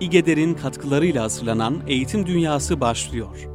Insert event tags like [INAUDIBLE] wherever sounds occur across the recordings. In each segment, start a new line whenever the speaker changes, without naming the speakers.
İGEDER'in katkılarıyla hazırlanan Eğitim Dünyası başlıyor.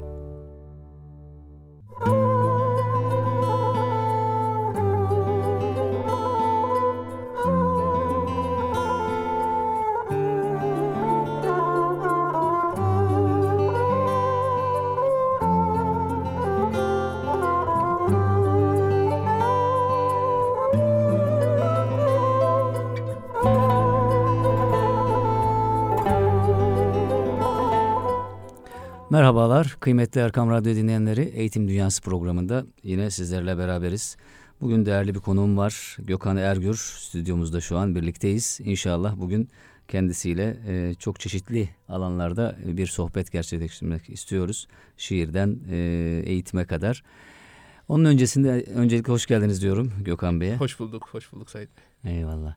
Kıymetli Erkam Radyo dinleyenleri Eğitim Dünyası programında yine sizlerle beraberiz. Bugün değerli bir konuğum var Gökhan Ergür stüdyomuzda şu an birlikteyiz. İnşallah bugün kendisiyle e, çok çeşitli alanlarda bir sohbet gerçekleştirmek istiyoruz. Şiirden e, eğitime kadar. Onun öncesinde öncelikle hoş geldiniz diyorum Gökhan Bey'e.
Hoş bulduk, hoş bulduk Said Bey.
Eyvallah.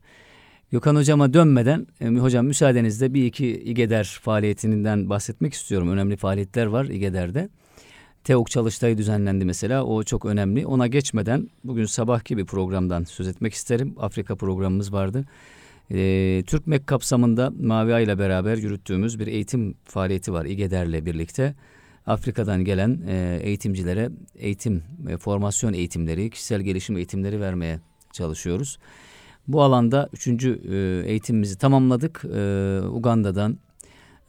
Gökhan Hocam'a dönmeden e, hocam müsaadenizle bir iki İGEDER faaliyetinden bahsetmek istiyorum. Önemli faaliyetler var İGEDER'de. TEOK çalıştayı düzenlendi mesela o çok önemli. Ona geçmeden bugün sabahki bir programdan söz etmek isterim. Afrika programımız vardı. E, Türkmek kapsamında Mavi Ay ile beraber yürüttüğümüz bir eğitim faaliyeti var İGEDER'le birlikte. Afrika'dan gelen e, eğitimcilere eğitim, e, formasyon eğitimleri, kişisel gelişim eğitimleri vermeye çalışıyoruz. Bu alanda üçüncü e, eğitimimizi tamamladık. E, Uganda'dan,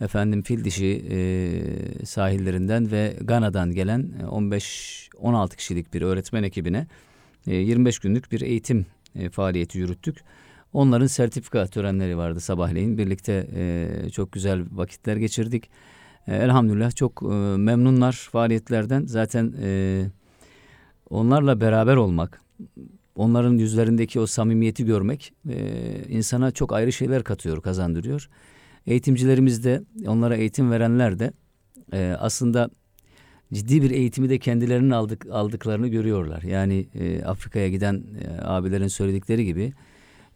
efendim fil dişi e, sahillerinden ve Gana'dan gelen 15-16 kişilik bir öğretmen ekibine e, 25 günlük bir eğitim e, faaliyeti yürüttük. Onların sertifika törenleri vardı sabahleyin. Birlikte e, çok güzel vakitler geçirdik. E, elhamdülillah çok e, memnunlar faaliyetlerden. Zaten e, onlarla beraber olmak, onların yüzlerindeki o samimiyeti görmek e, insana çok ayrı şeyler katıyor, kazandırıyor. Eğitimcilerimiz de, onlara eğitim verenler de e, aslında ciddi bir eğitimi de kendilerinin aldık, aldıklarını görüyorlar. Yani e, Afrika'ya giden e, abilerin söyledikleri gibi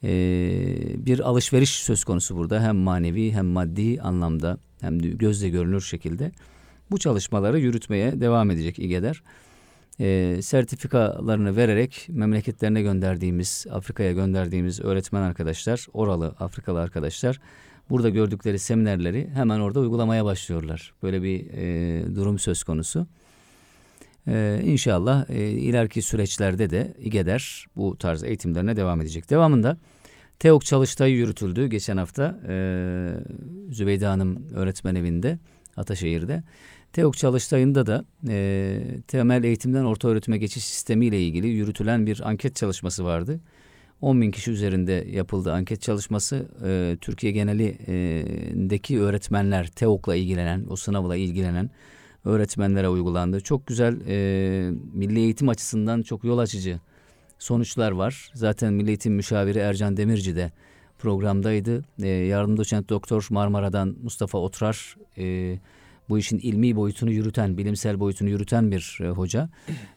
e, bir alışveriş söz konusu burada. Hem manevi hem maddi anlamda hem de gözle görünür şekilde bu çalışmaları yürütmeye devam edecek İGEDER e, sertifikalarını vererek memleketlerine gönderdiğimiz, Afrika'ya gönderdiğimiz öğretmen arkadaşlar, oralı Afrikalı arkadaşlar burada gördükleri seminerleri hemen orada uygulamaya başlıyorlar. Böyle bir e, durum söz konusu. E, inşallah e, ileriki süreçlerde de İGEDER bu tarz eğitimlerine devam edecek. Devamında TEOK çalıştayı yürütüldü geçen hafta e, Zübeyde Hanım öğretmen evinde Ataşehir'de. TEOK çalıştayında da e, temel eğitimden orta öğretime geçiş sistemi ile ilgili yürütülen bir anket çalışması vardı. 10 bin kişi üzerinde yapıldı anket çalışması. E, Türkiye genelindeki öğretmenler, TEOK'la ilgilenen, o sınavla ilgilenen öğretmenlere uygulandı. Çok güzel e, milli eğitim açısından çok yol açıcı sonuçlar var. Zaten Milli Eğitim Müşaviri Ercan Demirci de programdaydı. E, yardım doçent doktor Marmara'dan Mustafa Otrar e, bu işin ilmi boyutunu yürüten, bilimsel boyutunu yürüten bir e, hoca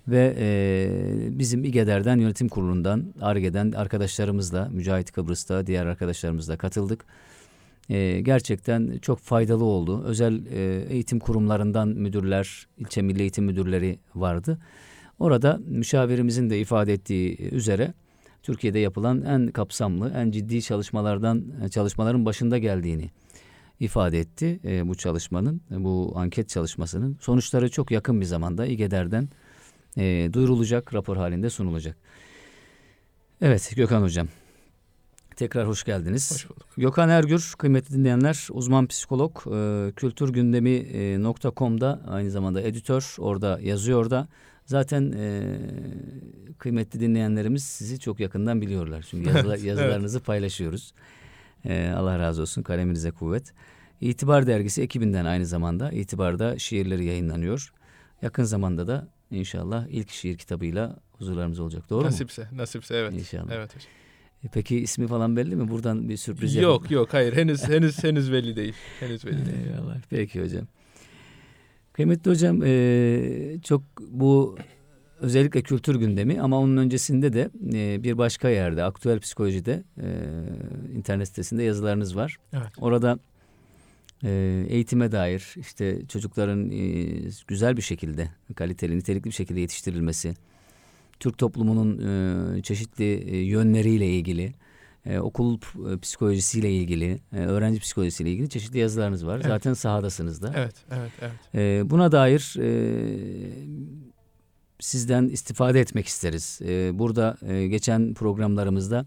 ve e, bizim İGEDER'den yönetim kurulundan, ARGE'den arkadaşlarımızla, Mücahit Kıbrıs'ta diğer arkadaşlarımızla katıldık. E, gerçekten çok faydalı oldu. Özel e, eğitim kurumlarından müdürler, ilçe milli eğitim müdürleri vardı. Orada müşavirimizin de ifade ettiği üzere Türkiye'de yapılan en kapsamlı, en ciddi çalışmalardan çalışmaların başında geldiğini ifade etti e, bu çalışmanın, e, bu anket çalışmasının. Sonuçları çok yakın bir zamanda İGEDER'den e, duyurulacak, rapor halinde sunulacak. Evet Gökhan Hocam, tekrar hoş geldiniz.
Hoş bulduk.
Gökhan Ergür, kıymetli dinleyenler, uzman psikolog, e, kültürgündemi.com'da aynı zamanda editör, orada yazıyor da. Zaten e, kıymetli dinleyenlerimiz sizi çok yakından biliyorlar. Çünkü [LAUGHS] yazılar, yazılarınızı evet. paylaşıyoruz. Ee, Allah razı olsun kaleminize kuvvet. İtibar dergisi ekibinden aynı zamanda itibarda şiirleri yayınlanıyor. Yakın zamanda da inşallah ilk şiir kitabıyla huzurlarımız olacak. Doğru
nasipse,
mu?
Nasipse, nasipse evet.
İnşallah.
Evet hocam.
E peki ismi falan belli mi? Buradan bir sürpriz
Yok
yapalım.
yok hayır henüz henüz henüz belli değil. Henüz belli değil. [LAUGHS]
Eyvallah. Peki hocam. Kıymetli hocam e, çok bu özellikle kültür gündemi ama onun öncesinde de e, bir başka yerde aktüel psikolojide e, internet sitesinde yazılarınız var.
Evet.
Orada e, eğitime dair işte çocukların e, güzel bir şekilde kaliteli nitelikli bir şekilde yetiştirilmesi, Türk toplumunun e, çeşitli e, yönleriyle ilgili e, okul psikolojisiyle ilgili, e, öğrenci psikolojisiyle ilgili çeşitli yazılarınız var.
Evet.
Zaten sahadasınız da.
Evet, evet, evet.
E, buna dair e, sizden istifade etmek isteriz. E, burada e, geçen programlarımızda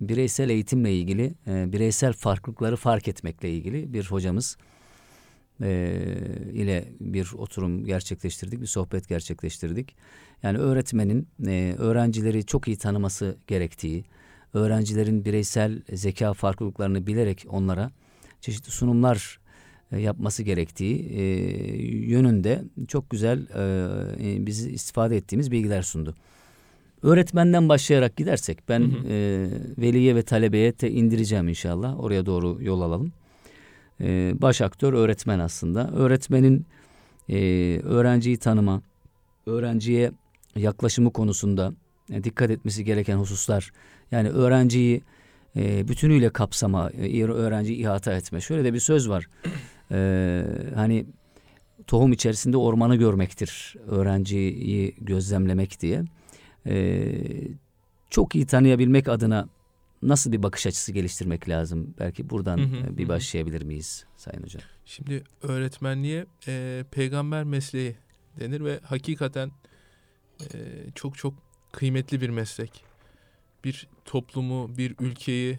bireysel eğitimle ilgili, e, bireysel farklılıkları fark etmekle ilgili bir hocamız e, ile bir oturum gerçekleştirdik, bir sohbet gerçekleştirdik. Yani öğretmenin e, öğrencileri çok iyi tanıması gerektiği, öğrencilerin bireysel zeka farklılıklarını bilerek onlara çeşitli sunumlar e, yapması gerektiği e, yönünde çok güzel e, bizi istifade ettiğimiz bilgiler sundu. Öğretmenden başlayarak gidersek ben
Hı hı.
e, veliye ve talebeye te indireceğim inşallah. Oraya doğru yol alalım. E, baş aktör öğretmen aslında. Öğretmenin e, öğrenciyi tanıma, öğrenciye yaklaşımı konusunda e, dikkat etmesi gereken hususlar. Yani öğrenciyi e, bütünüyle kapsama, e, öğrenciyi ihata etme. Şöyle de bir söz var. E, hani tohum içerisinde ormanı görmektir öğrenciyi gözlemlemek diye. E, çok iyi tanıyabilmek adına nasıl bir bakış açısı geliştirmek lazım? Belki buradan
Hı hı,
e, bir başlayabilir miyiz Sayın Hocam?
Şimdi öğretmenliğe e, peygamber mesleği denir ve hakikaten e, çok çok kıymetli bir meslek. Bir toplumu, bir ülkeyi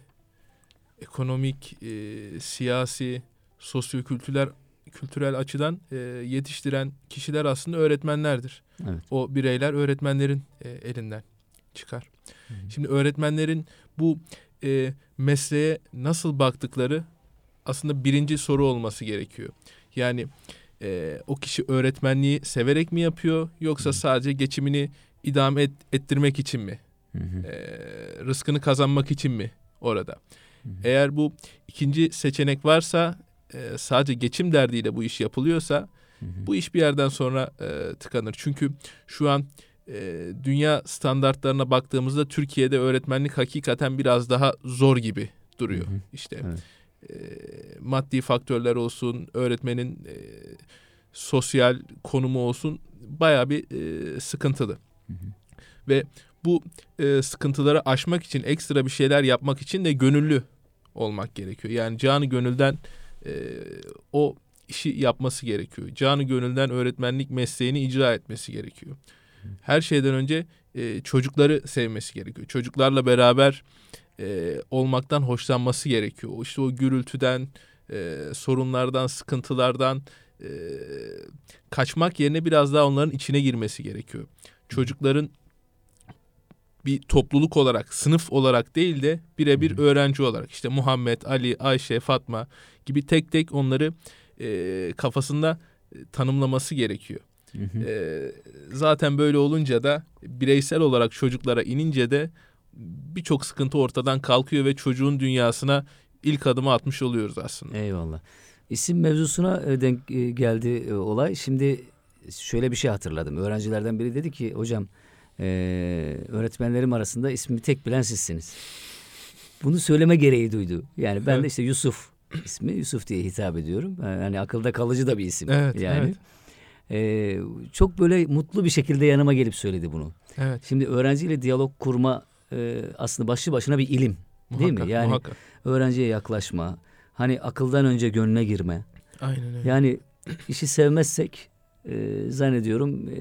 ekonomik, e, siyasi, sosyokültürel kültürel açıdan e, yetiştiren kişiler aslında öğretmenlerdir.
Evet.
O bireyler öğretmenlerin e, elinden çıkar.
Hı hı.
Şimdi öğretmenlerin bu e, mesleğe nasıl baktıkları aslında birinci soru olması gerekiyor. Yani e, o kişi öğretmenliği severek mi yapıyor yoksa
Hı.
sadece geçimini idame et, ettirmek için mi?
Hı hı.
E, rızkını kazanmak için mi orada?
Hı hı.
Eğer bu ikinci seçenek varsa e, sadece geçim derdiyle bu iş yapılıyorsa
Hı hı.
bu iş bir yerden sonra e, tıkanır. Çünkü şu an e, dünya standartlarına baktığımızda Türkiye'de öğretmenlik hakikaten biraz daha zor gibi duruyor.
Hı hı.
İşte
Evet.
e, maddi faktörler olsun, öğretmenin e, sosyal konumu olsun baya bir e, sıkıntılı.
Hı hı.
Ve bu e, sıkıntıları aşmak için ekstra bir şeyler yapmak için de gönüllü olmak gerekiyor. Yani canı gönülden e, o işi yapması gerekiyor. Canı gönülden öğretmenlik mesleğini icra etmesi gerekiyor. Her şeyden önce e, çocukları sevmesi gerekiyor. Çocuklarla beraber e, olmaktan hoşlanması gerekiyor. İşte o gürültüden, e, sorunlardan, sıkıntılardan e, kaçmak yerine biraz daha onların içine girmesi gerekiyor. Çocukların bir topluluk olarak, sınıf olarak değil de birebir öğrenci olarak işte Muhammed, Ali, Ayşe, Fatma gibi tek tek onları e, kafasında e, tanımlaması gerekiyor.
Hı hı.
E, zaten böyle olunca da bireysel olarak çocuklara inince de birçok sıkıntı ortadan kalkıyor ve çocuğun dünyasına ilk adımı atmış oluyoruz aslında.
Eyvallah. İsim mevzusuna e, denk e, geldi olay. Şimdi şöyle bir şey hatırladım. Öğrencilerden biri dedi ki hocam e, öğretmenlerim arasında ismi tek bilen sizsiniz. Bunu söyleme gereği duydu. Yani ben de
Evet.
işte Yusuf ismi Yusuf diye hitap ediyorum. Yani akılda kalıcı da bir isim.
Evet,
yani.
evet.
E, çok böyle mutlu bir şekilde yanıma gelip söyledi bunu.
Evet.
Şimdi öğrenciyle diyalog kurma e, aslında başlı başına bir ilim. Değil mi?
muhakkak,
Yani-
muhakkak.
Öğrenciye yaklaşma, hani akıldan önce gönlüne girme.
Aynen öyle.
Yani [CLEARS THROAT] işi sevmezsek e, zannediyorum e,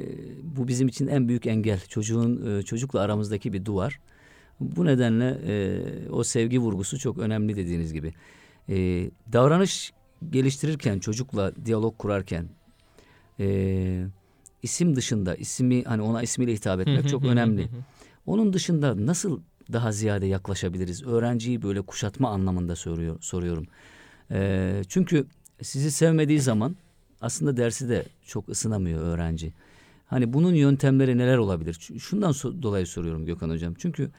bu bizim için en büyük engel. Çocuğun e, çocukla aramızdaki bir duvar. Bu nedenle e, o sevgi vurgusu çok önemli dediğiniz gibi. E, davranış geliştirirken çocukla diyalog kurarken e, isim dışında ismi hani ona ismiyle hitap etmek çok önemli. Onun dışında nasıl daha ziyade yaklaşabiliriz? Öğrenciyi böyle kuşatma anlamında soruyor, soruyorum. Ee, çünkü sizi sevmediği zaman aslında dersi de çok ısınamıyor öğrenci. Hani bunun yöntemleri neler olabilir? Şundan so- dolayı soruyorum Gökhan Hocam. Çünkü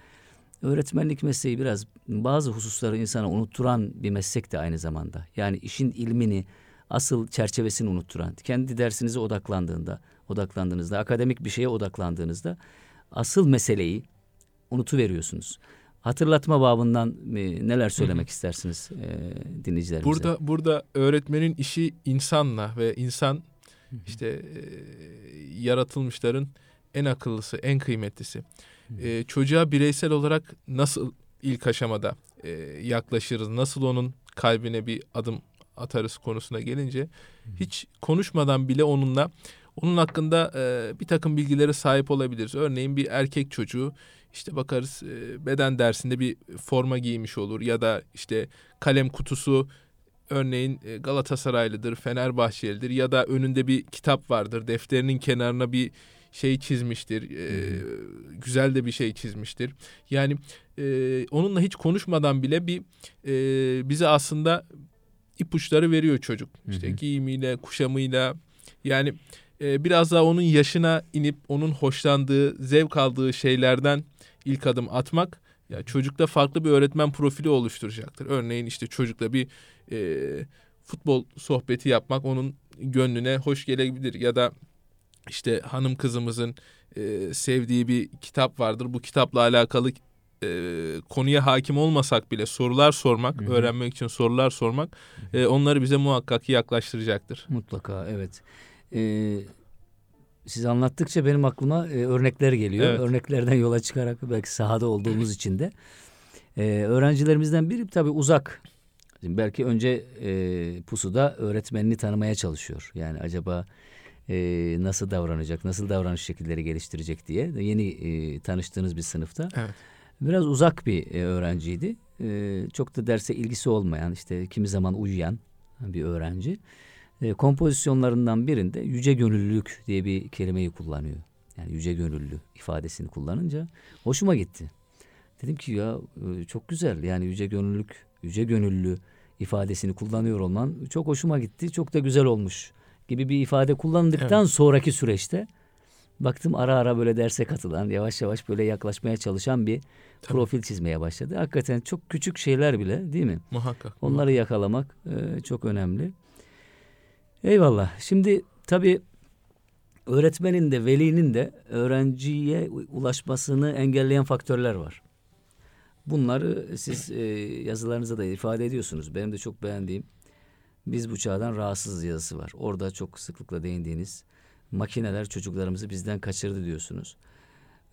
öğretmenlik mesleği biraz bazı hususları insana unutturan bir meslek de aynı zamanda. Yani işin ilmini, asıl çerçevesini unutturan. Kendi dersinize odaklandığında, odaklandığınızda, akademik bir şeye odaklandığınızda asıl meseleyi unutuveriyorsunuz. Hatırlatma babından e, neler söylemek istersiniz e, dinleyicilerimize?
Burada burada öğretmenin işi insanla ve insan işte e, yaratılmışların en akıllısı, en kıymetlisi. E, çocuğa bireysel olarak nasıl ilk aşamada e, yaklaşırız? Nasıl onun kalbine bir adım atarız konusuna gelince hiç konuşmadan bile onunla onun hakkında e, bir takım bilgilere sahip olabiliriz. Örneğin bir erkek çocuğu işte bakarız e, beden dersinde bir forma giymiş olur ya da işte kalem kutusu örneğin e, Galatasaraylıdır, Fenerbahçelidir ya da önünde bir kitap vardır. Defterinin kenarına bir şey çizmiştir. E, güzel de bir şey çizmiştir. Yani e, onunla hiç konuşmadan bile bir e, bize aslında ipuçları veriyor çocuk. İşte
Hı hı.
giyimiyle, kuşamıyla yani e, biraz daha onun yaşına inip onun hoşlandığı, zevk aldığı şeylerden ilk adım atmak ya çocukta farklı bir öğretmen profili oluşturacaktır. Örneğin işte çocukla bir e, futbol sohbeti yapmak onun gönlüne hoş gelebilir ya da işte hanım kızımızın e, sevdiği bir kitap vardır. Bu kitapla alakalı e, konuya hakim olmasak bile sorular sormak,
Hı hı.
öğrenmek için sorular sormak e, onları bize muhakkak yaklaştıracaktır.
Mutlaka evet. Ee, siz anlattıkça benim aklıma e, örnekler geliyor.
Evet.
Örneklerden yola çıkarak belki sahada olduğumuz için de. Ee, öğrencilerimizden biri tabii uzak. Şimdi belki önce e, pusuda öğretmenini tanımaya çalışıyor. Yani acaba e, nasıl davranacak, nasıl davranış şekilleri geliştirecek diye. Yeni e, tanıştığınız bir sınıfta.
Evet.
Biraz uzak bir e, öğrenciydi. E, çok da derse ilgisi olmayan, işte kimi zaman uyuyan bir öğrenci. E, kompozisyonlarından birinde yüce gönüllülük diye bir kelimeyi kullanıyor. Yani yüce gönüllü ifadesini kullanınca hoşuma gitti. Dedim ki ya e, çok güzel yani yüce gönüllülük, yüce gönüllü ifadesini kullanıyor olman çok hoşuma gitti. Çok da güzel olmuş gibi bir ifade kullandıktan sonraki süreçte baktım ara ara böyle derse katılan, yavaş yavaş böyle yaklaşmaya çalışan bir
Tabii.
profil çizmeye başladı. Hakikaten çok küçük şeyler bile değil mi?
Muhakkak.
Onları yakalamak e, çok önemli. Eyvallah. Şimdi tabii öğretmenin de velinin de öğrenciye ulaşmasını engelleyen faktörler var. Bunları siz e, yazılarınızda da ifade ediyorsunuz. Benim de çok beğendiğim biz bu çağdan rahatsız yazısı var. Orada çok sıklıkla değindiğiniz makineler çocuklarımızı bizden kaçırdı diyorsunuz.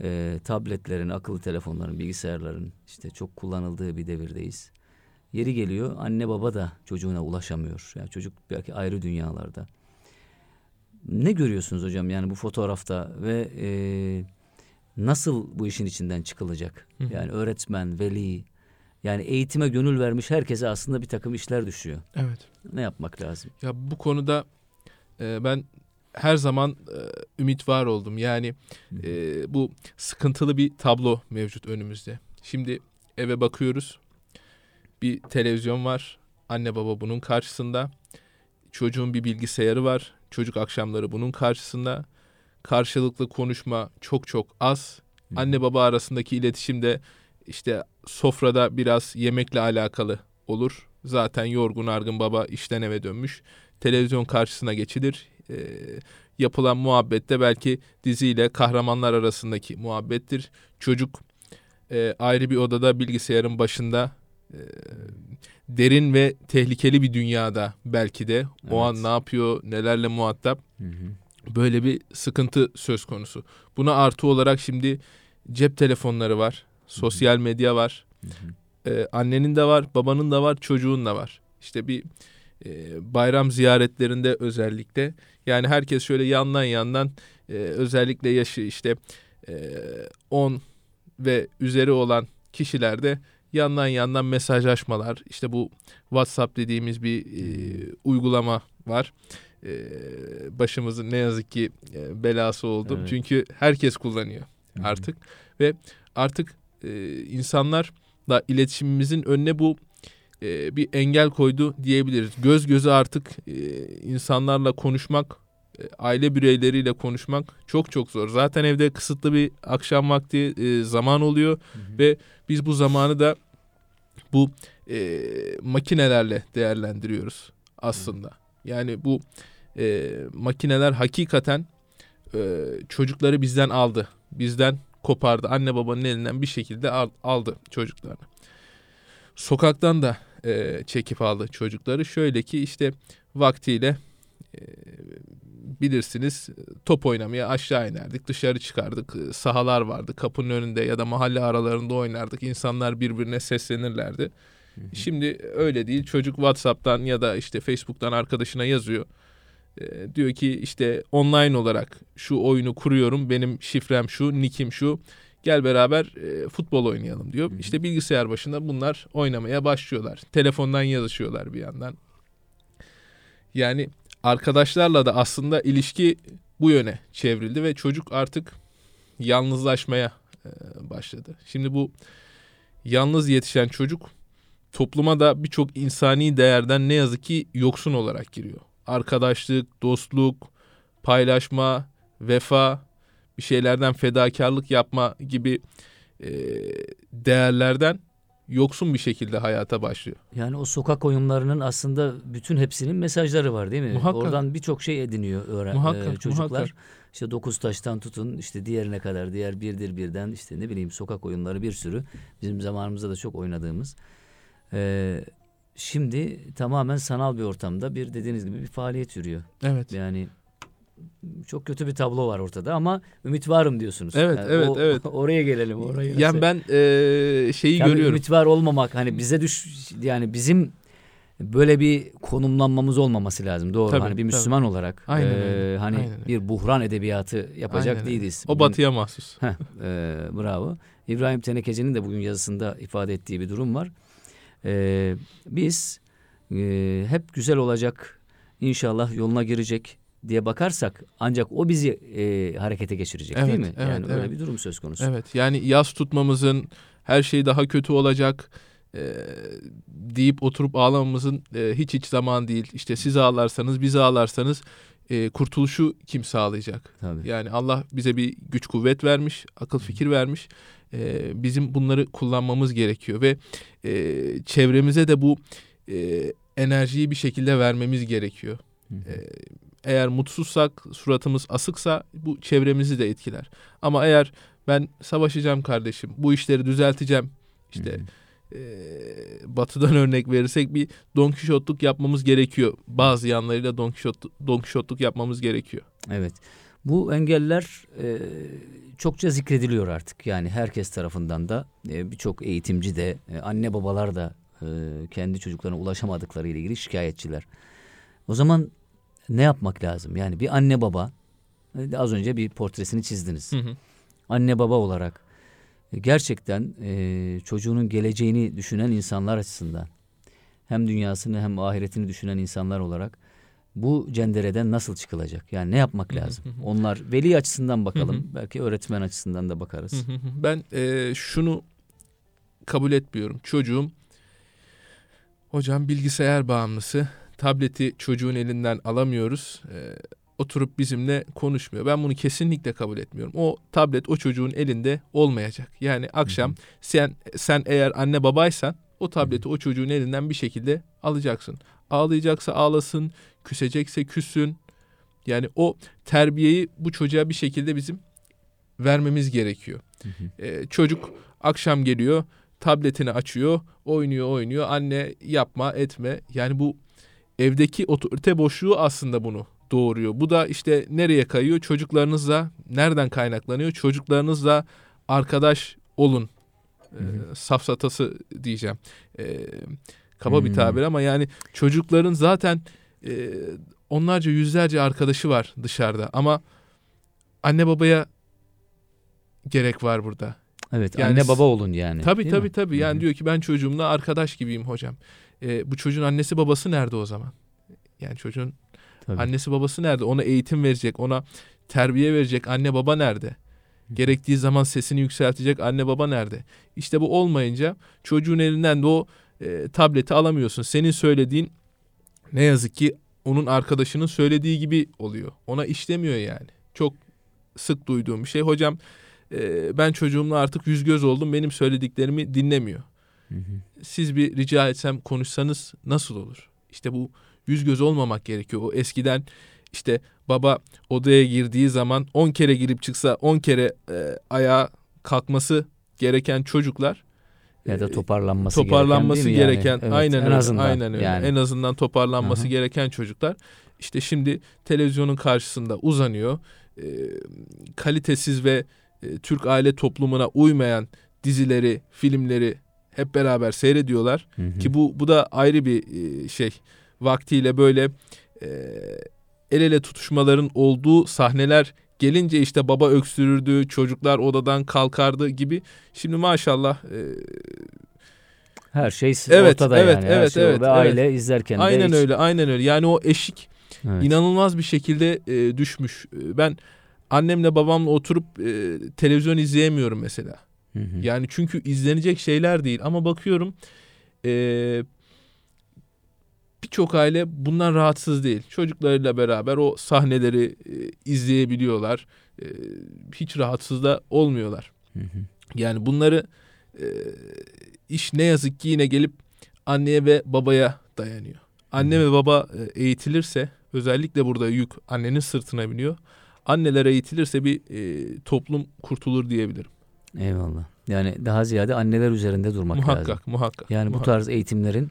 E, tabletlerin, akıllı telefonların, bilgisayarların işte çok kullanıldığı bir devirdeyiz. Yeri geliyor anne baba da çocuğuna ulaşamıyor. Yani çocuk belki ayrı dünyalarda. Ne görüyorsunuz hocam yani bu fotoğrafta ve e, nasıl bu işin içinden çıkılacak?
Hı hı.
Yani öğretmen, veli yani eğitime gönül vermiş herkese aslında bir takım işler düşüyor.
Evet.
Ne yapmak lazım?
Ya bu konuda e, ben her zaman e, ümit var oldum. Yani e, bu sıkıntılı bir tablo mevcut önümüzde. Şimdi eve bakıyoruz. Bir televizyon var. Anne baba bunun karşısında. Çocuğun bir bilgisayarı var. Çocuk akşamları bunun karşısında. Karşılıklı konuşma çok çok az. Anne baba arasındaki iletişim de işte sofrada biraz yemekle alakalı olur. Zaten yorgun argın baba işten eve dönmüş. Televizyon karşısına geçilir. Ee, yapılan muhabbette belki diziyle kahramanlar arasındaki muhabbettir. Çocuk e, ayrı bir odada bilgisayarın başında e, derin ve tehlikeli bir dünyada belki de o
Evet.
an ne yapıyor, nelerle muhatap
Hı hı.
böyle bir sıkıntı söz konusu. Buna artı olarak şimdi cep telefonları var, sosyal medya var.
Hı hı.
Ee, annenin de var, babanın da var, çocuğun da var. İşte bir e, bayram ziyaretlerinde özellikle yani herkes şöyle yandan yandan e, özellikle yaşı işte e, 10 ve üzeri olan kişilerde yandan yandan mesajlaşmalar işte bu WhatsApp dediğimiz bir e, uygulama var. E, başımızın ne yazık ki e, belası oldu.
Evet.
Çünkü herkes kullanıyor
Hı hı.
artık ve artık e, insanlarla iletişimimizin önüne bu e, bir engel koydu diyebiliriz. Göz göze artık e, insanlarla konuşmak, aile bireyleriyle konuşmak çok çok zor. Zaten evde kısıtlı bir akşam vakti e, zaman oluyor
Hı hı.
ve biz bu zamanı da bu e, makinelerle değerlendiriyoruz aslında. Yani bu e, makineler hakikaten e, çocukları bizden aldı. Bizden kopardı. Anne babanın elinden bir şekilde al- aldı çocuklarını. Sokaktan da e, çekip aldı çocukları. Şöyle ki işte vaktiyle e, bilirsiniz top oynamaya aşağı inerdik. Dışarı çıkardık. Sahalar vardı. Kapının önünde ya da mahalle aralarında oynardık. İnsanlar birbirine seslenirlerdi. Şimdi öyle değil. Çocuk WhatsApp'tan ya da işte Facebook'tan arkadaşına yazıyor. E, diyor ki işte online olarak şu oyunu kuruyorum. Benim şifrem şu, nickim şu. Gel beraber e, futbol oynayalım diyor.
Hı.
İşte bilgisayar başında bunlar oynamaya başlıyorlar. Telefondan yazışıyorlar bir yandan. Yani arkadaşlarla da aslında ilişki bu yöne çevrildi ve çocuk artık yalnızlaşmaya e, başladı. Şimdi bu yalnız yetişen çocuk topluma da birçok insani değerden ne yazık ki yoksun olarak giriyor. Arkadaşlık, dostluk, paylaşma, vefa, bir şeylerden fedakarlık yapma gibi e, değerlerden yoksun bir şekilde hayata başlıyor.
Yani o sokak oyunlarının aslında bütün hepsinin mesajları var değil mi?
Muhakkak.
Oradan birçok şey ediniyor öğren
Muhakkak,
e, çocuklar.
muhakkak.
İşte dokuz taştan tutun işte diğerine kadar diğer birdir birden işte ne bileyim sokak oyunları bir sürü bizim zamanımızda da çok oynadığımız. Ee, şimdi tamamen sanal bir ortamda bir dediğiniz gibi bir faaliyet yürüyor.
Evet.
Yani çok kötü bir tablo var ortada ama ümit varım diyorsunuz.
Evet,
Yani
evet,
o-
evet. [LAUGHS]
Oraya gelelim. Oraya
Yani ben e, şeyi
Tabii
görüyorum.
ümit var olmamak hani bize düş yani bizim böyle bir konumlanmamız olmaması lazım. Doğru.
Tabii,
hani bir
tabii.
Müslüman olarak
Aynen
e,
öyle,
hani
aynen
bir buhran edebiyatı yapacak
Aynen
değiliz.
O batıya mahsus.
Heh, e, bravo. İbrahim Tenekeci'nin de bugün yazısında ifade ettiği bir durum var. E, biz e, hep güzel olacak, inşallah yoluna girecek diye bakarsak ancak o bizi e, harekete geçirecek değil
Evet,
mi?
evet,
yani öyle
evet.
bir durum söz konusu.
Evet yani yaz tutmamızın her şey daha kötü olacak e, deyip oturup ağlamamızın e, hiç hiç zaman değil. İşte siz ağlarsanız biz ağlarsanız e, kurtuluşu kim sağlayacak?
Tabii.
Yani Allah bize bir güç kuvvet vermiş, akıl fikir vermiş. E, bizim bunları kullanmamız gerekiyor ve e, çevremize de bu e, enerjiyi bir şekilde vermemiz gerekiyor. E, eğer mutsuzsak, suratımız asıksa bu çevremizi de etkiler. Ama eğer ben savaşacağım kardeşim, bu işleri düzelteceğim. İşte e, batıdan [LAUGHS] örnek verirsek bir Don Kişotluk yapmamız gerekiyor. Bazı yanlarıyla Don, Kişot, Don Kişotluk yapmamız gerekiyor.
Evet. Bu engeller e, çokça zikrediliyor artık. Yani herkes tarafından da e, birçok eğitimci de e, anne babalar da e, kendi çocuklarına ulaşamadıkları ile ilgili şikayetçiler. O zaman ne yapmak lazım? Yani bir anne baba e, az önce bir portresini çizdiniz.
Hı hı.
Anne baba olarak e, gerçekten e, çocuğunun geleceğini düşünen insanlar açısından hem dünyasını hem ahiretini düşünen insanlar olarak bu cendereden nasıl çıkılacak? Yani ne yapmak lazım? Onlar veli açısından bakalım. Belki öğretmen açısından da bakarız.
Ben e, şunu kabul etmiyorum. Çocuğum hocam bilgisayar bağımlısı. Tableti çocuğun elinden alamıyoruz. E, oturup bizimle konuşmuyor. Ben bunu kesinlikle kabul etmiyorum. O tablet o çocuğun elinde olmayacak. Yani akşam
Hı hı.
sen sen eğer anne babaysan o tableti o çocuğun elinden bir şekilde alacaksın. Ağlayacaksa ağlasın, küsecekse küssün. Yani o terbiyeyi bu çocuğa bir şekilde bizim vermemiz gerekiyor.
Hı hı.
Ee, çocuk akşam geliyor, tabletini açıyor, oynuyor, oynuyor. Anne yapma, etme. Yani bu evdeki otorite boşluğu aslında bunu doğuruyor. Bu da işte nereye kayıyor? Çocuklarınızla nereden kaynaklanıyor? Çocuklarınızla arkadaş olun. Ee,
Hı hı.
safsatası diyeceğim. Ee, kaba bir
Hmm.
tabir ama yani çocukların zaten e, onlarca yüzlerce arkadaşı var dışarıda ama anne babaya gerek var burada.
Evet,
Yani
anne baba olun yani.
Tabii tabii
mi?
tabii. Yani
hı.
diyor ki ben çocuğumla arkadaş gibiyim hocam. Ee, bu çocuğun annesi babası nerede o zaman? Yani çocuğun
Tabii.
annesi babası nerede? Ona eğitim verecek, ona terbiye verecek anne baba nerede? Gerektiği zaman sesini yükseltecek anne baba nerede? İşte bu olmayınca çocuğun elinden de o e, tableti alamıyorsun. Senin söylediğin ne yazık ki onun arkadaşının söylediği gibi oluyor. Ona işlemiyor yani. Çok sık duyduğum bir şey. Hocam e, ben çocuğumla artık yüz göz oldum. Benim söylediklerimi dinlemiyor.
Hı hı.
Siz bir rica etsem konuşsanız nasıl olur? İşte bu yüz göz olmamak gerekiyor. O eskiden işte baba odaya girdiği zaman 10 kere girip çıksa 10 kere e, ayağa kalkması gereken çocuklar
Ya da
e,
toparlanması,
toparlanması
gereken,
gereken
yani? Evet,
aynen
en
öyle,
azından
aynen öyle.
yani.
En azından toparlanması
hı.
gereken çocuklar işte şimdi televizyonun karşısında uzanıyor. E, kalitesiz ve e, Türk aile toplumuna uymayan dizileri, filmleri hep beraber seyrediyorlar
Hı hı.
ki bu bu da ayrı bir e, şey. Vaktiyle böyle e, el ele tutuşmaların olduğu sahneler gelince işte baba öksürürdü, çocuklar odadan kalkardı gibi. Şimdi maşallah e,
her şey
Evet,
ortada
evet,
yani. Her
evet,
şey
evet,
Ve
evet.
aile izlerken de
aynen
hiç-
öyle, aynen öyle. Yani o eşik
Evet.
inanılmaz bir şekilde e, düşmüş. E, Ben annemle babamla oturup e, televizyon izleyemiyorum mesela.
Hı hı.
Yani çünkü izlenecek şeyler değil ama bakıyorum e, birçok aile bundan rahatsız değil. Çocuklarıyla beraber o sahneleri e, izleyebiliyorlar. E, hiç rahatsız da olmuyorlar.
Hı hı.
Yani bunları e, iş ne yazık ki yine gelip anneye ve babaya dayanıyor. Anne ve baba eğitilirse özellikle burada yük annenin sırtına biniyor. Anneler eğitilirse bir e, toplum kurtulur diyebilirim.
Eyvallah. Yani daha ziyade anneler üzerinde durmak
muhakkak,
lazım.
muhakkak.
Yani bu
muhakkak.
tarz eğitimlerin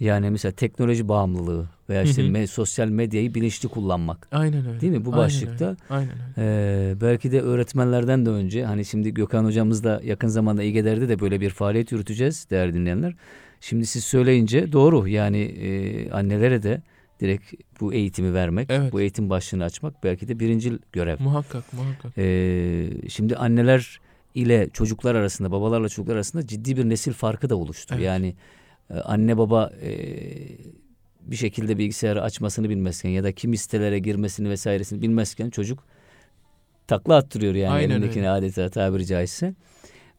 yani mesela teknoloji bağımlılığı veya işte
Hı hı.
me- sosyal medyayı bilinçli kullanmak.
Aynen öyle.
Değil mi? Bu
Aynen
başlıkta
öyle, Aynen öyle.
Ee, belki de öğretmenlerden de önce hani şimdi Gökhan hocamız da yakın zamanda İGEDER'de de böyle bir faaliyet yürüteceğiz değerli dinleyenler. Şimdi siz söyleyince doğru yani e, annelere de direkt bu eğitimi vermek,
Evet.
bu eğitim başlığını açmak belki de birincil görev.
Muhakkak, muhakkak.
Ee, şimdi anneler ile çocuklar arasında, babalarla çocuklar arasında ciddi bir nesil farkı da oluştu.
Evet.
Yani e, anne baba e, bir şekilde bilgisayarı açmasını bilmezken ya da kim sitelere girmesini vesairesini bilmezken çocuk takla attırıyor yani
Aynen
elindekini
öyle.
adeta tabiri caizse.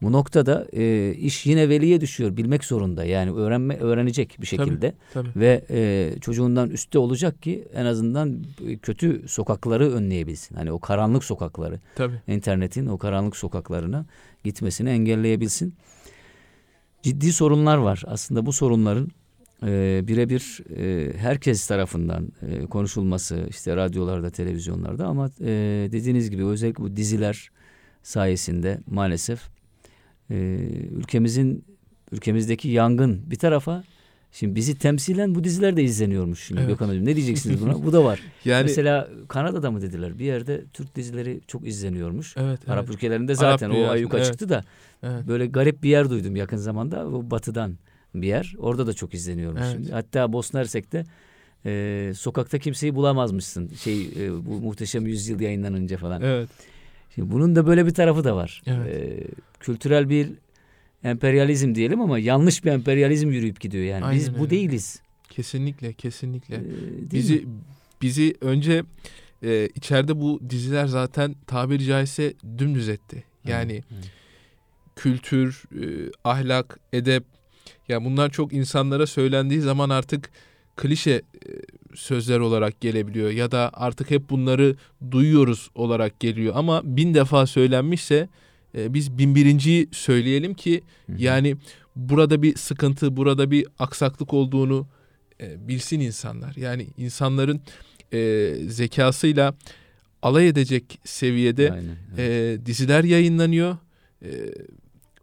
Bu noktada e, iş yine veliye düşüyor. Bilmek zorunda. Yani öğrenme öğrenecek bir şekilde
Tabii.
ve e, çocuğundan üstte olacak ki en azından kötü sokakları önleyebilsin. Hani o karanlık sokakları
Tabii.
internetin o karanlık sokaklarına gitmesini engelleyebilsin. Ciddi sorunlar var. Aslında bu sorunların e, birebir e, herkes tarafından e, konuşulması işte radyolarda, televizyonlarda ama e, dediğiniz gibi özellikle bu diziler sayesinde maalesef e, ülkemizin ülkemizdeki yangın bir tarafa şimdi bizi temsilen bu diziler de izleniyormuş şimdi
Evet.
Gökhan Hocam. Ne diyeceksiniz buna? [LAUGHS] bu da var.
Yani
Mesela Kanada'da mı dediler? Bir yerde Türk dizileri çok izleniyormuş.
evet, evet.
Arap ülkelerinde zaten o
dünyası,
ayyuka
evet.
çıktı da
evet.
böyle garip bir yer duydum yakın zamanda. O batıdan bir yer. Orada da çok izleniyormuş
Evet.
şimdi. Hatta Bosna Hersek'te e, sokakta kimseyi bulamazmışsın. Şey e, bu muhteşem yüzyıl yayınlanınca falan.
Evet.
Şimdi bunun da böyle bir tarafı da var.
Evet.
E, kültürel bir emperyalizm diyelim ama yanlış bir emperyalizm yürüyüp gidiyor yani. Biz
Aynen
bu
öyle.
değiliz.
Kesinlikle, kesinlikle.
E, değil
bizi
mi?
bizi önce e, içeride bu diziler zaten tabiri caizse dümdüz etti. Yani
Evet.
kültür, e, ahlak, edep ya bunlar çok insanlara söylendiği zaman artık klişe e, sözler olarak gelebiliyor ya da artık hep bunları duyuyoruz olarak geliyor ama bin defa söylenmişse e, biz bin birinciyi söyleyelim ki
Hı hı.
yani burada bir sıkıntı, burada bir aksaklık olduğunu e, bilsin insanlar. Yani insanların e, zekasıyla alay edecek seviyede
Aynen, evet.
e, diziler yayınlanıyor. E,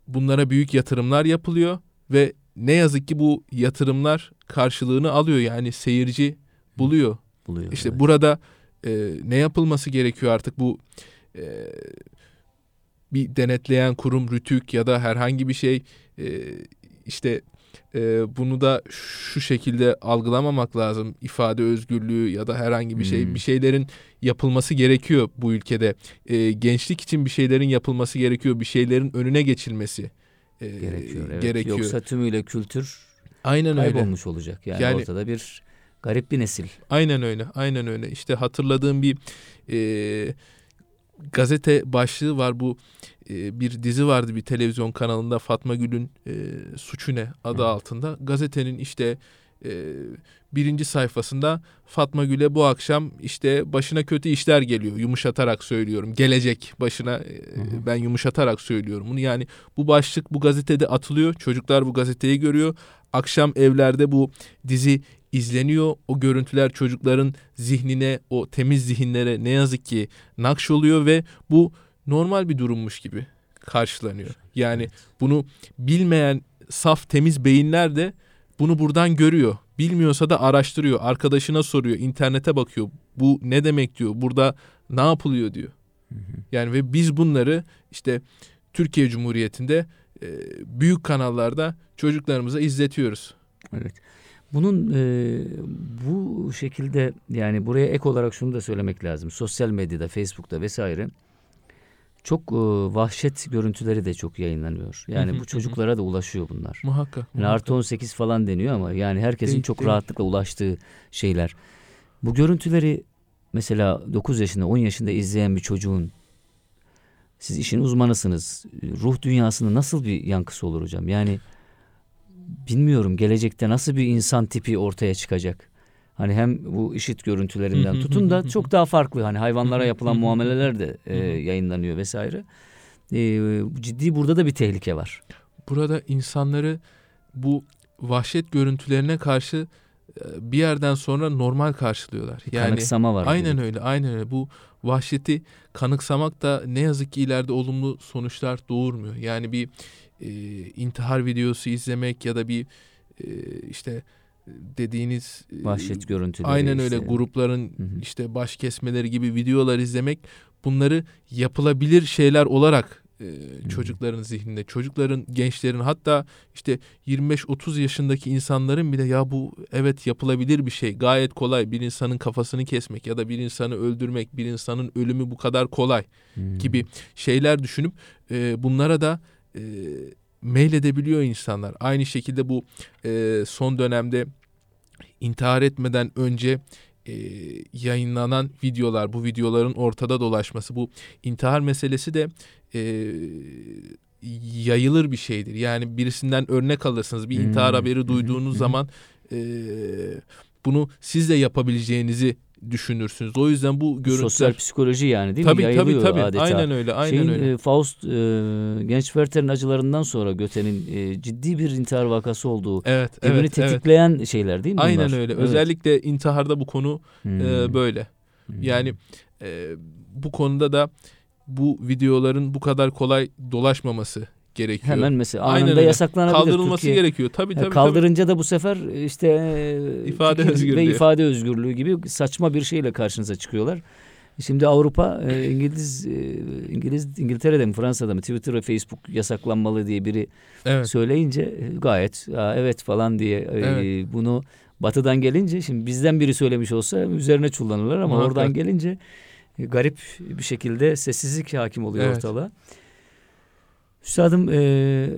bunlara büyük yatırımlar yapılıyor ve ne yazık ki bu yatırımlar karşılığını alıyor. Yani seyirci buluyor.
buluyor.
İşte
evet.
burada e, ne yapılması gerekiyor artık bu e, bir denetleyen kurum, rütük ya da herhangi bir şey e, işte e, bunu da şu şekilde algılamamak lazım. İfade özgürlüğü ya da herhangi bir şey
Hmm.
bir şeylerin yapılması gerekiyor bu ülkede. E, gençlik için bir şeylerin yapılması gerekiyor. Bir şeylerin önüne geçilmesi e,
gerekiyor. Evet.
gerekiyor.
Yoksa tümüyle kültür
Aynen öyle.
kaybolmuş olacak. Yani,
Yani-
ortada bir garip bir nesil.
Aynen öyle. Aynen öyle. İşte hatırladığım bir e, gazete başlığı var. Bu e, bir dizi vardı bir televizyon kanalında Fatma Gül'ün e, Suçu Ne adı
Hı.
altında. Gazetenin işte e, birinci sayfasında Fatma Gül'e bu akşam işte başına kötü işler geliyor. Yumuşatarak söylüyorum. Gelecek başına e, ben yumuşatarak söylüyorum bunu. Yani bu başlık bu gazetede atılıyor. Çocuklar bu gazeteyi görüyor. Akşam evlerde bu dizi izleniyor. O görüntüler çocukların zihnine, o temiz zihinlere ne yazık ki nakş oluyor ve bu normal bir durummuş gibi karşılanıyor. Yani bunu bilmeyen saf temiz beyinler de bunu buradan görüyor. Bilmiyorsa da araştırıyor, arkadaşına soruyor, internete bakıyor. Bu ne demek diyor, burada ne yapılıyor diyor. Yani ve biz bunları işte Türkiye Cumhuriyeti'nde büyük kanallarda çocuklarımıza izletiyoruz.
Evet. Bunun e, bu şekilde yani buraya ek olarak şunu da söylemek lazım. Sosyal medyada, Facebook'ta vesaire çok e, vahşet görüntüleri de çok yayınlanıyor. Yani
Hı hı,
bu
hı.
çocuklara da ulaşıyor bunlar.
Muhakkak.
Yani
muhakkak.
artı 18 falan deniyor ama yani herkesin
Değil,
çok
değil.
rahatlıkla ulaştığı şeyler. Bu görüntüleri mesela 9 yaşında 10 yaşında izleyen bir çocuğun siz işin uzmanısınız. Ruh dünyasında nasıl bir yankısı olur hocam? Yani bilmiyorum gelecekte nasıl bir insan tipi ortaya çıkacak? Hani hem bu işit görüntülerinden tutun da çok daha farklı. Hani hayvanlara yapılan muameleler de e, yayınlanıyor vesaire. E, ciddi burada da bir tehlike var.
Burada insanları bu vahşet görüntülerine karşı e, bir yerden sonra normal karşılıyorlar. Yani
Kanıksama var.
aynen
gibi.
öyle, aynen öyle. Bu vahşeti kanıksamak da ne yazık ki ileride olumlu sonuçlar doğurmuyor. Yani bir e, intihar videosu izlemek ya da bir e, işte dediğiniz e,
Vahşet görüntüleri.
aynen öyle
işte.
grupların
Hı hı.
işte baş kesmeleri gibi videolar izlemek bunları yapılabilir şeyler olarak e, çocukların zihninde, çocukların, gençlerin hatta işte 25-30 yaşındaki insanların bile ya bu evet yapılabilir bir şey. Gayet kolay bir insanın kafasını kesmek ya da bir insanı öldürmek, bir insanın ölümü bu kadar kolay
Hmm.
gibi şeyler düşünüp e, bunlara da e, meyledebiliyor insanlar. Aynı şekilde bu e, son dönemde intihar etmeden önce e, yayınlanan videolar, bu videoların ortada dolaşması, bu intihar meselesi de e, yayılır bir şeydir. Yani birisinden örnek alırsınız. Bir intihar
Hmm.
haberi
Hı hı,
duyduğunuz zaman e, bunu siz de yapabileceğinizi düşünürsünüz. O yüzden bu görüntüler
Sosyal psikoloji yani değil
tabii
mi?
tabii
Yayılıyor
tabii.
adeta.
Aynen öyle. Aynen
Şeyin,
öyle.
e, Faust e, Genç Werther'in acılarından sonra Göte'nin e, ciddi bir intihar vakası olduğu
evet, evet, evet.
tetikleyen şeyler değil mi
Aynen
bunlar?
öyle.
Evet.
Özellikle intiharda bu konu
Hmm.
e, böyle.
Hmm.
Yani e, bu konuda da bu videoların bu kadar kolay dolaşmaması gerekiyor.
hemen mesela
Aynen
anında
öyle.
yasaklanabilir.
kaldırılması
Türkiye.
gerekiyor. Tabii
Ya
tabii.
Kaldırınca da bu sefer işte e,
İfade özgürlüğü.
ve ifade özgürlüğü gibi saçma bir şeyle karşınıza çıkıyorlar. Şimdi Avrupa e, İngiliz e, İngiliz İngiltere'de mi Fransa'da mı Twitter ve Facebook yasaklanmalı diye biri
tabii. Evet.
söyleyince e, gayet "Aa, evet falan diye e,
Evet.
bunu batıdan gelince şimdi bizden biri söylemiş olsa üzerine çullanırlar ama
Muhakkak.
oradan gelince e, garip bir şekilde sessizlik hakim oluyor
Evet.
ortalığa. Üstadım e,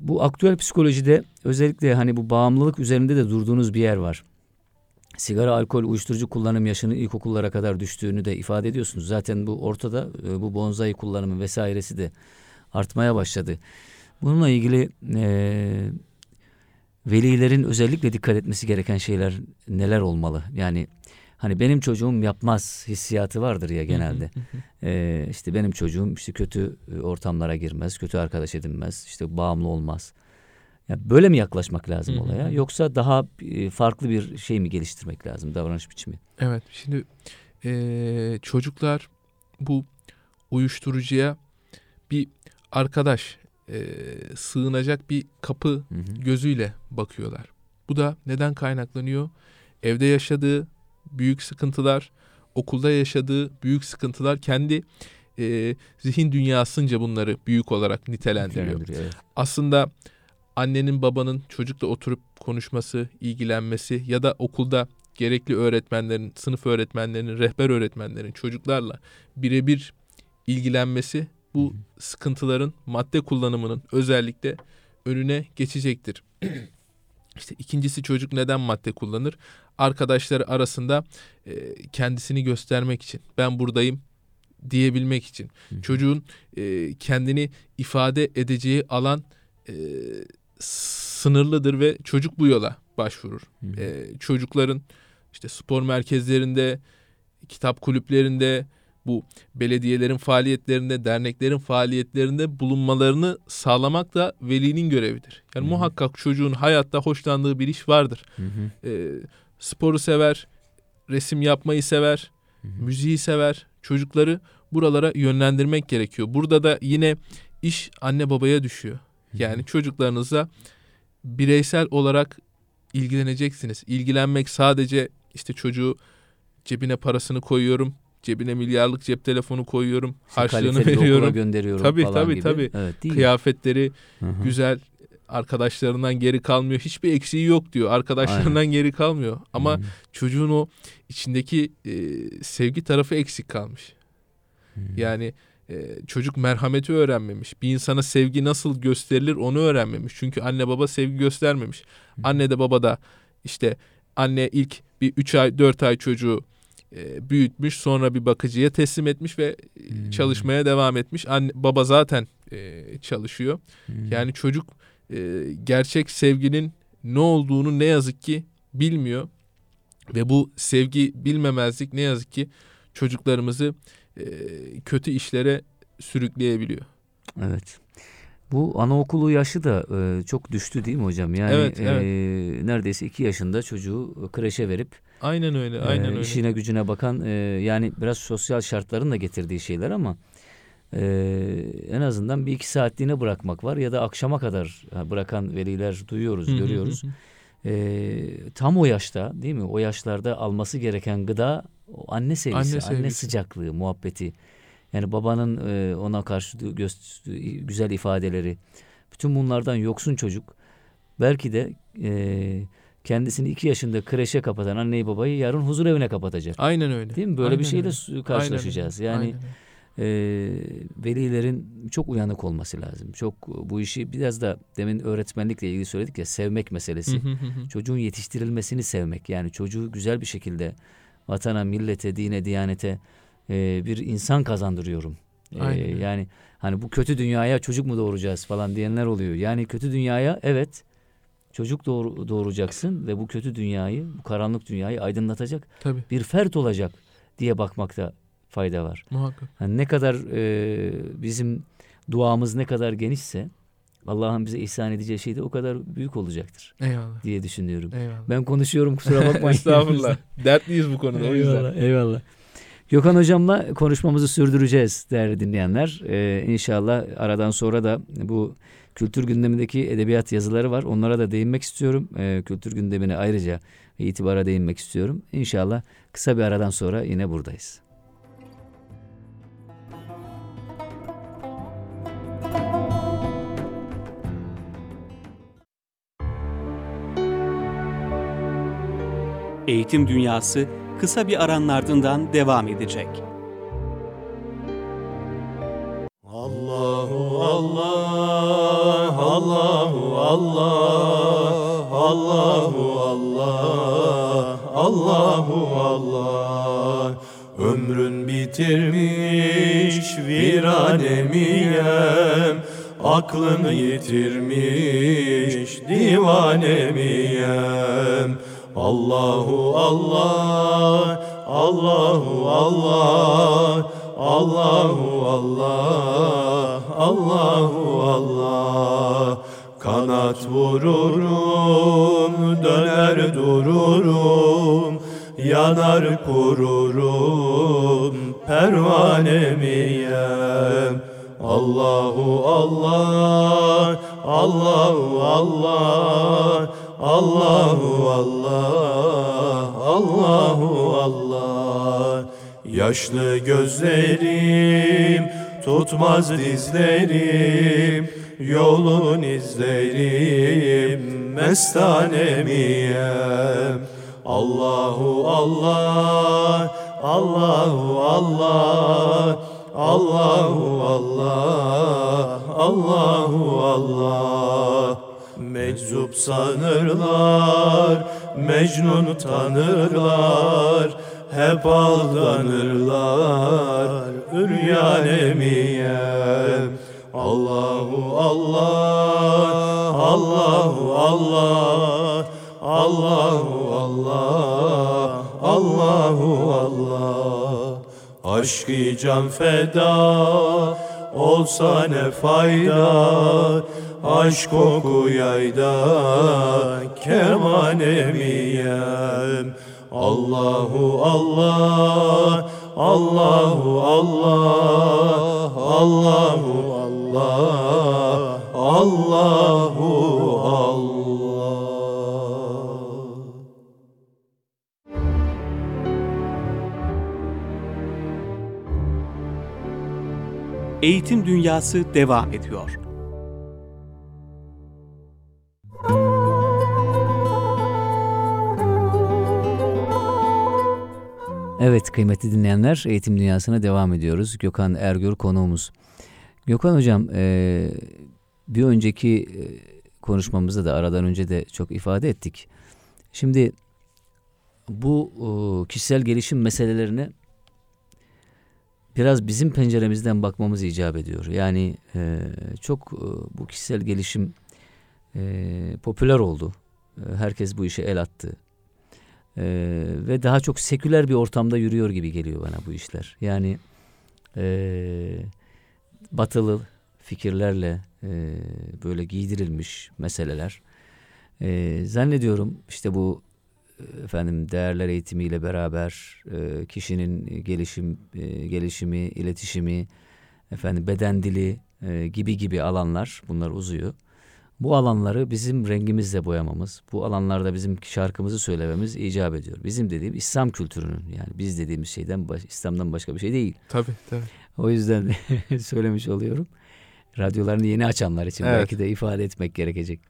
bu aktüel psikolojide özellikle hani bu bağımlılık üzerinde de durduğunuz bir yer var. Sigara, alkol, uyuşturucu kullanım yaşının ilkokullara kadar düştüğünü de ifade ediyorsunuz. Zaten bu ortada e, bu bonzai kullanımı vesairesi de artmaya başladı. Bununla ilgili e, velilerin özellikle dikkat etmesi gereken şeyler neler olmalı? Yani hani benim çocuğum yapmaz hissiyatı vardır ya genelde. Ee, işte benim çocuğum işte kötü e, ortamlara girmez, kötü arkadaş edinmez, işte bağımlı olmaz. Ya böyle mi yaklaşmak lazım olaya yoksa daha e, farklı bir şey mi geliştirmek lazım davranış biçimi?
Evet. Şimdi e, çocuklar bu uyuşturucuya bir arkadaş e, sığınacak bir kapı
Hı hı.
gözüyle bakıyorlar. Bu da neden kaynaklanıyor? Evde yaşadığı büyük sıkıntılar, okulda yaşadığı büyük sıkıntılar kendi e, zihin dünyasınca bunları büyük olarak nitelendiriyor.
Evet.
Aslında annenin babanın çocukla oturup konuşması, ilgilenmesi ya da okulda gerekli öğretmenlerin, sınıf öğretmenlerinin, rehber öğretmenlerin çocuklarla birebir ilgilenmesi bu sıkıntıların madde kullanımının özellikle önüne geçecektir. [CLEARS THROAT] İşte ikincisi çocuk neden madde kullanır? Arkadaşları arasında e, kendisini göstermek için. Ben buradayım diyebilmek için.
Hı.
Çocuğun e, kendini ifade edeceği alan e, sınırlıdır ve çocuk bu yola başvurur.
Hı.
E, çocukların işte spor merkezlerinde, kitap kulüplerinde, bu belediyelerin faaliyetlerinde, derneklerin faaliyetlerinde bulunmalarını sağlamak da velinin görevidir. Yani
hı.
muhakkak çocuğun hayatta hoşlandığı bir iş vardır.
Hı hı.
E, sporu sever, resim yapmayı sever,
Hı hı.
müziği sever. Çocukları buralara yönlendirmek gerekiyor. Burada da yine iş anne babaya düşüyor. Yani çocuklarınıza bireysel olarak ilgileneceksiniz. İlgilenmek sadece işte çocuğu cebine parasını koyuyorum, cebine milyarlık cep telefonu koyuyorum,
İşte
harçlığını veriyorum.
gönderiyorum
Tabii,
falan
tabii,
gibi.
tabii.
Evet.
Kıyafetleri
Hı hı.
güzel, arkadaşlarından geri kalmıyor. Hiçbir eksiği yok diyor. Arkadaşlarından geri kalmıyor. Ama
Hı.
çocuğun o içindeki e, sevgi tarafı eksik kalmış.
Hı.
Yani e, çocuk merhameti öğrenmemiş. Bir insana sevgi nasıl gösterilir onu öğrenmemiş. Çünkü anne baba sevgi göstermemiş. Anne de baba da işte anne ilk bir 3 ay 4 ay çocuğu e, büyütmüş sonra bir bakıcıya teslim etmiş ve e,
Hmm.
çalışmaya devam etmiş. Anne baba zaten e, çalışıyor.
Hı.
Yani çocuk e, gerçek sevginin ne olduğunu ne yazık ki bilmiyor. Ve bu sevgi bilmemezlik ne yazık ki çocuklarımızı e, kötü işlere sürükleyebiliyor.
Evet. Bu anaokulu yaşı da e, çok düştü değil mi hocam? Yani
Evet, evet.
e, neredeyse iki yaşında çocuğu kreşe verip
Aynen öyle, aynen
e,
öyle.
işine gücüne bakan e, yani biraz sosyal şartların da getirdiği şeyler ama e, en azından bir iki saatliğine bırakmak var ya da akşama kadar bırakan veliler duyuyoruz, görüyoruz.
hı.
E, tam o yaşta değil mi? O yaşlarda alması gereken gıda anne sevgisi,
Anne
anne,
sevgisi.
sıcaklığı, muhabbeti. Yani babanın e, ona karşı güzel ifadeleri. Bütün bunlardan yoksun çocuk. Belki de e, kendisini iki yaşında kreşe kapatan anneyi babayı yarın huzur evine kapatacak.
Aynen öyle.
Değil mi? Böyle
Aynen
bir şeyle
öyle.
karşılaşacağız. Yani
aynen.
E, velilerin çok uyanık olması lazım. Çok bu işi biraz da demin öğretmenlikle ilgili söyledik ya sevmek meselesi. Çocuğun yetiştirilmesini sevmek. Yani çocuğu güzel bir şekilde vatana, millete, dine, diyanete e, bir insan kazandırıyorum. E,
Aynen öyle.
yani hani bu kötü dünyaya çocuk mu doğuracağız falan diyenler oluyor. Yani kötü dünyaya evet çocuk doğur, doğuracaksın ve bu kötü dünyayı, bu karanlık dünyayı aydınlatacak
Tabii
bir fert olacak diye bakmakta fayda var.
muhakkak.
Hani ne kadar e, bizim duamız ne kadar genişse Allah'ın bize ihsan edeceği şey de o kadar büyük olacaktır
Eyvallah.
diye düşünüyorum.
Eyvallah.
Ben konuşuyorum kusura bakmayın.
Estağfurullah. [LAUGHS] Dertliyiz bu konuda o yüzden.
eyvallah, eyvallah. Gökhan hocamla konuşmamızı sürdüreceğiz değerli dinleyenler. Ee, inşallah aradan sonra da bu kültür gündemindeki edebiyat yazıları var. Onlara da değinmek istiyorum. Ee, kültür gündemine ayrıca itibara değinmek istiyorum. İnşallah kısa bir aradan sonra yine buradayız.
Eğitim Dünyası kısa bir aranın ardından devam edecek.
Allahu Allah, Allahu Allah, Allahu Allah, Allahu Allah. Ömrün bitirmiş viranemiyem, aklını yitirmiş divanemiyem. Allahu Allah, Allahu Allah, Allahu Allah, Allahu Allah. Kanat vururum, döner dururum, yanar kururum, pervanemiyem. Allahu Allah, Allahu Allah, Allahu Allah, Allahu Allah. Yaşlı gözlerim tutmaz dizlerim, yolun izlerim, mestanemiyem. Allahu Allah, Allahu Allah, Allahu Allah, Allahu Allah. Meczup sanırlar, Mecnun tanırlar, hep aldanırlar, üryan emiyem. Allahu Allah, Allahu Allah, Allahu Allah, Allahu Allah. Aşkı can feda olsa ne fayda aşk oku yayda keman emiyem Allahu Allah Allahu Allah Allahu Allah Allahu Allah
Eğitim Dünyası devam ediyor.
Evet kıymetli dinleyenler Eğitim Dünyası'na devam ediyoruz. Gökhan Ergür konuğumuz. Gökhan Hocam e, bir önceki e, konuşmamızda da aradan önce de çok ifade ettik. Şimdi bu e, kişisel gelişim meselelerine biraz bizim penceremizden bakmamız icap ediyor. Yani çok bu kişisel gelişim popüler oldu. Herkes bu işe el attı. E, ve daha çok seküler bir ortamda yürüyor gibi geliyor bana bu işler. Yani e, batılı fikirlerle e, böyle giydirilmiş meseleler. E, zannediyorum işte bu e, efendim değerler eğitimiyle beraber e, kişinin gelişim e, gelişimi, iletişimi, efendim beden dili e, gibi gibi alanlar bunlar uzuyor. Bu alanları bizim rengimizle boyamamız, bu alanlarda bizim şarkımızı söylememiz icap ediyor. Bizim dediğim İslam kültürünün yani biz dediğimiz şeyden baş, İslam'dan başka bir şey değil.
Tabii tabii.
O yüzden [LAUGHS] söylemiş oluyorum. Radyolarını yeni açanlar için
Evet.
belki de ifade etmek gerekecek.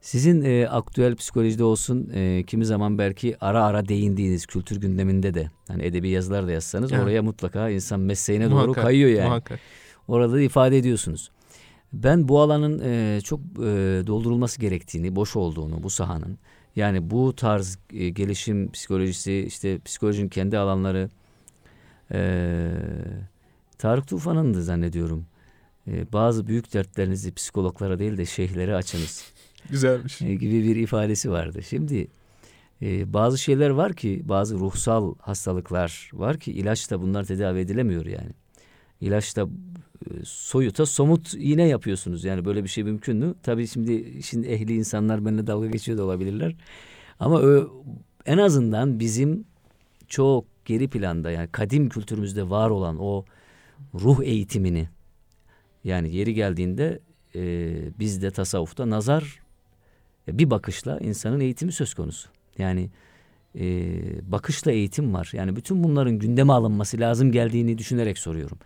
Sizin e, aktüel psikolojide olsun e, kimi zaman belki ara ara değindiğiniz kültür gündeminde de hani edebi yazılar da yazsanız
Evet.
oraya mutlaka insan mesleğine doğru
Muhakkak,
kayıyor yani.
Muhakkak.
Orada da ifade ediyorsunuz. Ben bu alanın e, çok e, doldurulması gerektiğini, boş olduğunu bu sahanın yani bu tarz e, gelişim psikolojisi, işte psikolojinin kendi alanları e, Tarık Tufan'ın da zannediyorum e, bazı büyük dertlerinizi psikologlara değil de şeyhlere açınız [LAUGHS]
Güzelmiş.
e, gibi bir ifadesi vardı. Şimdi e, bazı şeyler var ki bazı ruhsal hastalıklar var ki ilaçla bunlar tedavi edilemiyor yani. İlaçla soyuta somut iğne yapıyorsunuz yani böyle bir şey mümkün mü? Tabii şimdi şimdi ehli insanlar benimle dalga geçiyor da olabilirler. Ama ö, en azından bizim çok geri planda yani kadim kültürümüzde var olan o ruh eğitimini yani yeri geldiğinde e, bizde tasavvufta nazar e, bir bakışla insanın eğitimi söz konusu. Yani e, bakışla eğitim var. Yani bütün bunların gündeme alınması lazım geldiğini düşünerek soruyorum.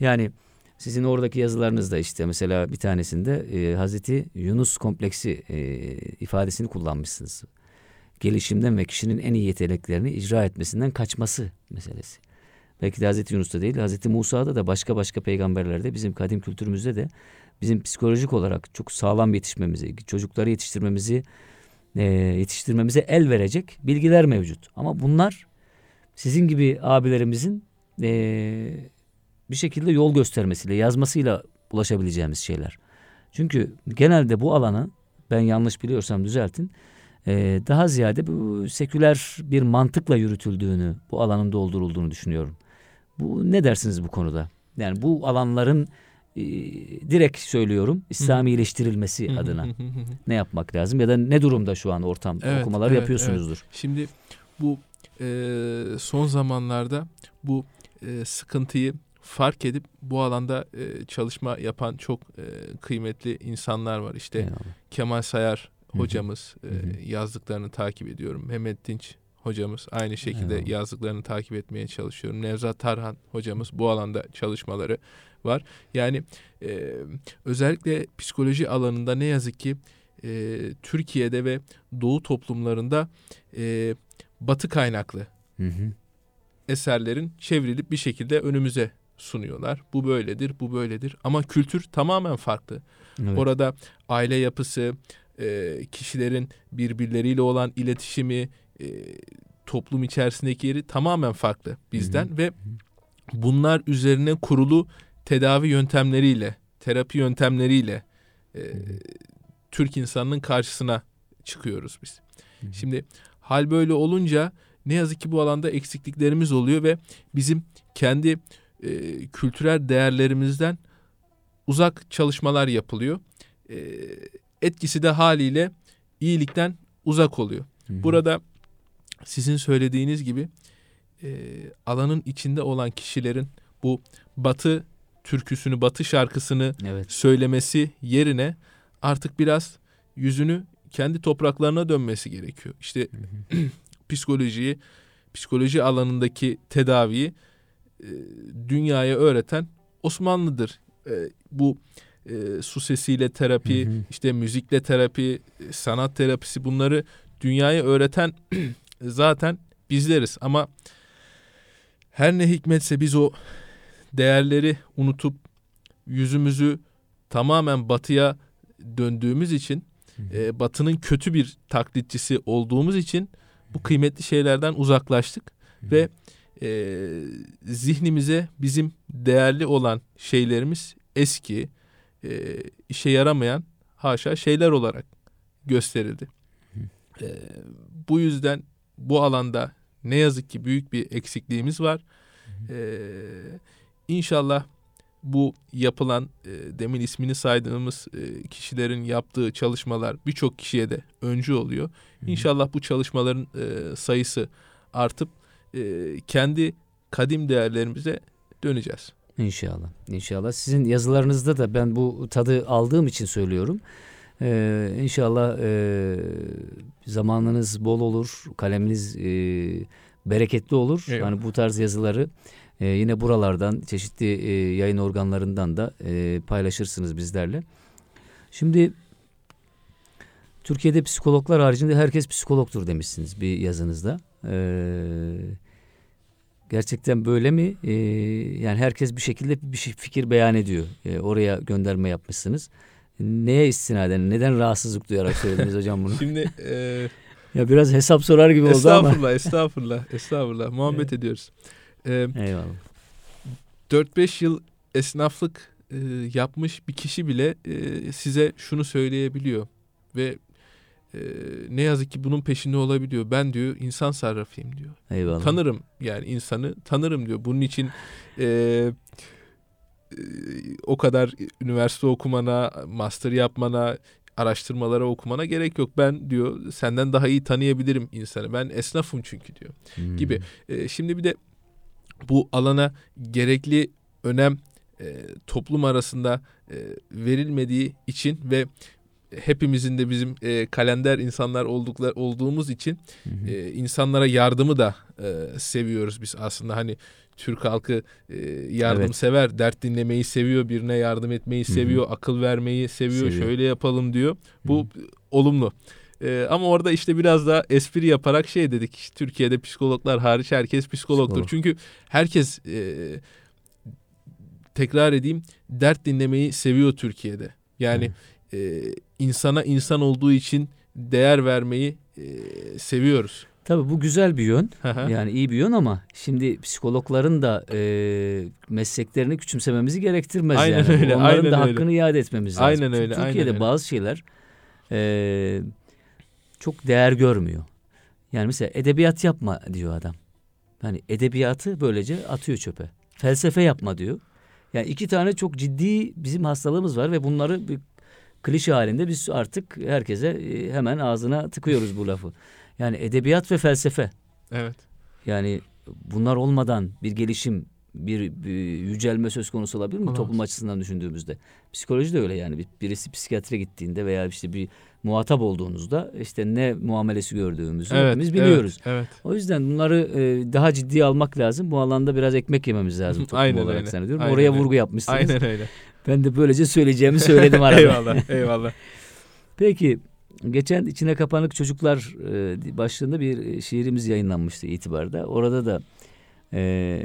Yani sizin oradaki yazılarınızda işte mesela bir tanesinde e, Hazreti Yunus kompleksi e, ifadesini kullanmışsınız. Gelişimden ve kişinin en iyi yeteneklerini icra etmesinden kaçması meselesi. Belki de Hazreti Yunus'ta değil, Hazreti Musa'da da başka başka peygamberlerde bizim kadim kültürümüzde de bizim psikolojik olarak çok sağlam yetişmemizi, çocukları yetiştirmemizi e, yetiştirmemize el verecek bilgiler mevcut. Ama bunlar sizin gibi abilerimizin e, bir şekilde yol göstermesiyle, yazmasıyla ulaşabileceğimiz şeyler. Çünkü genelde bu alanı ben yanlış biliyorsam düzeltin. e, daha ziyade bu seküler bir mantıkla yürütüldüğünü, bu alanın doldurulduğunu düşünüyorum. Bu ne dersiniz bu konuda? Yani bu alanların e, direkt söylüyorum İslamileştirilmesi adına ne yapmak lazım ya da ne durumda şu an ortam
Evet,
okumalar
evet,
yapıyorsunuzdur.
Şimdi bu e, son zamanlarda bu e, sıkıntıyı fark edip bu alanda e, çalışma yapan çok e, kıymetli insanlar var. İşte
Eyvallah.
Kemal Sayar
Hı hı.
hocamız e,
Hı hı.
yazdıklarını takip ediyorum. Mehmet Dinç hocamız aynı şekilde
Eyvallah.
yazdıklarını takip etmeye çalışıyorum. Nevzat Tarhan hocamız bu alanda çalışmaları var. Yani e, özellikle psikoloji alanında ne yazık ki e, Türkiye'de ve Doğu toplumlarında e, Batı kaynaklı
Hı hı.
eserlerin çevrilip bir şekilde önümüze sunuyorlar. Bu böyledir, bu böyledir. Ama kültür tamamen farklı.
Evet.
Orada aile yapısı, e, kişilerin birbirleriyle olan iletişimi, e, toplum içerisindeki yeri tamamen farklı bizden ve bunlar üzerine kurulu tedavi yöntemleriyle, terapi yöntemleriyle e, Türk insanının karşısına çıkıyoruz biz. Şimdi hal böyle olunca ne yazık ki bu alanda eksikliklerimiz oluyor ve bizim kendi e, kültürel değerlerimizden uzak çalışmalar yapılıyor. E, etkisi de haliyle iyilikten uzak oluyor.
Hı hı.
Burada sizin söylediğiniz gibi e, alanın içinde olan kişilerin bu batı türküsünü, batı şarkısını
evet.
söylemesi yerine artık biraz yüzünü kendi topraklarına dönmesi gerekiyor. İşte [CLEARS THROAT] psikolojiyi, psikoloji alanındaki tedaviyi e, dünyaya öğreten Osmanlı'dır. E, bu e, su sesiyle terapi,
Hı hı.
işte müzikle terapi, e, sanat terapisi bunları dünyaya öğreten [CLEARS THROAT] zaten bizleriz. Ama her ne hikmetse biz o değerleri unutup yüzümüzü tamamen batıya döndüğümüz için, e, batının kötü bir taklitçisi olduğumuz için bu kıymetli şeylerden uzaklaştık ve e, zihnimize bizim değerli olan şeylerimiz eski, e, işe yaramayan haşa şeyler olarak gösterildi. E, bu yüzden bu alanda ne yazık ki büyük bir eksikliğimiz var. E, inşallah bu yapılan e, demin ismini saydığımız e, kişilerin yaptığı çalışmalar birçok kişiye de öncü oluyor. İnşallah bu çalışmaların e, sayısı artıp e, kendi kadim değerlerimize döneceğiz.
İnşallah. İnşallah. Sizin yazılarınızda da ben bu tadı aldığım için söylüyorum. Ee, inşallah e, zamanınız bol olur, kaleminiz e, bereketli olur.
Eyvallah.
Yani bu tarz yazıları e, yine buralardan, çeşitli e, yayın organlarından da e, paylaşırsınız bizlerle. Şimdi Türkiye'de psikologlar haricinde herkes psikologtur demişsiniz bir yazınızda. Ee, gerçekten böyle mi? Ee, yani herkes bir şekilde bir şey, fikir beyan ediyor. Ee, oraya gönderme yapmışsınız. Neye istinaden, neden rahatsızlık duyarak söylediniz [LAUGHS] hocam bunu?
Şimdi e,
ya biraz hesap sorar gibi oldu ama.
estağfurullah, estağfurullah, estağfurullah. Muhabbet ediyoruz. E,
Eyvallah.
4-5 yıl esnaflık e, yapmış bir kişi bile e, size şunu söyleyebiliyor ve e, ne yazık ki bunun peşinde olabiliyor. Ben diyor insan sarrafıyım diyor.
Eyvallah.
Tanırım yani insanı tanırım diyor. Bunun için e, e, o kadar üniversite okumana, master yapmana, araştırmalara okumana gerek yok. Ben diyor senden daha iyi tanıyabilirim insanı. Ben esnafım çünkü diyor
Hmm.
gibi. E, şimdi bir de bu alana gerekli önem e, toplum arasında e, verilmediği için ve hepimizin de bizim e, kalender insanlar olduklar olduğumuz için
Hı hı.
e, insanlara yardımı da e, seviyoruz biz aslında hani Türk halkı e, yardımsever, dert dinlemeyi seviyor, birine yardım etmeyi
Hı hı.
seviyor, akıl vermeyi seviyor,
Seviyor.
şöyle yapalım diyor. Bu olumlu. E, ama orada işte biraz da espri yaparak şey dedik. işte Türkiye'de psikologlar hariç herkes psikologtur.
Psikolog.
Çünkü herkes e, tekrar edeyim dert dinlemeyi seviyor Türkiye'de. Yani e, insana insan olduğu için değer vermeyi e, seviyoruz.
Tabii bu güzel bir yön. Yani iyi bir yön ama şimdi psikologların da e, mesleklerini küçümsememizi gerektirmez
Aynen
yani.
öyle,
Onların
aynen
da
öyle.
hakkını iade etmemiz lazım.
Aynen öyle, aynen
Türkiye'de
öyle.
bazı şeyler e, çok değer görmüyor. Yani mesela edebiyat yapma diyor adam. Hani edebiyatı böylece atıyor çöpe. Felsefe yapma diyor. Yani iki tane çok ciddi bizim hastalığımız var ve bunları bir klişe halinde biz artık herkese e, hemen ağzına tıkıyoruz bu lafı. Yani edebiyat ve felsefe.
Evet.
Yani bunlar olmadan bir gelişim, bir, bir yücelme söz konusu olabilir mi
Olamaz.
toplum açısından düşündüğümüzde? Psikoloji de öyle yani. Bir- Birisi psikiyatre gittiğinde veya işte bir muhatap olduğunuzda işte ne muamelesi gördüğümüzü
Evet.
hepimiz biliyoruz.
Evet.
O yüzden bunları e, daha ciddiye almak lazım. Bu alanda biraz ekmek yememiz lazım [LAUGHS] toplum
Aynen
olarak
öyle.
zannediyorum.
Aynen
Oraya
öyle.
vurgu yapmışsınız.
Aynen öyle. [LAUGHS]
Ben de böylece söyleyeceğimi söyledim [LAUGHS] arada.
eyvallah. Eyvallah.
Peki geçen içine kapanık çocuklar e, başlığında bir e, şiirimiz yayınlanmıştı itibarda. Orada da e,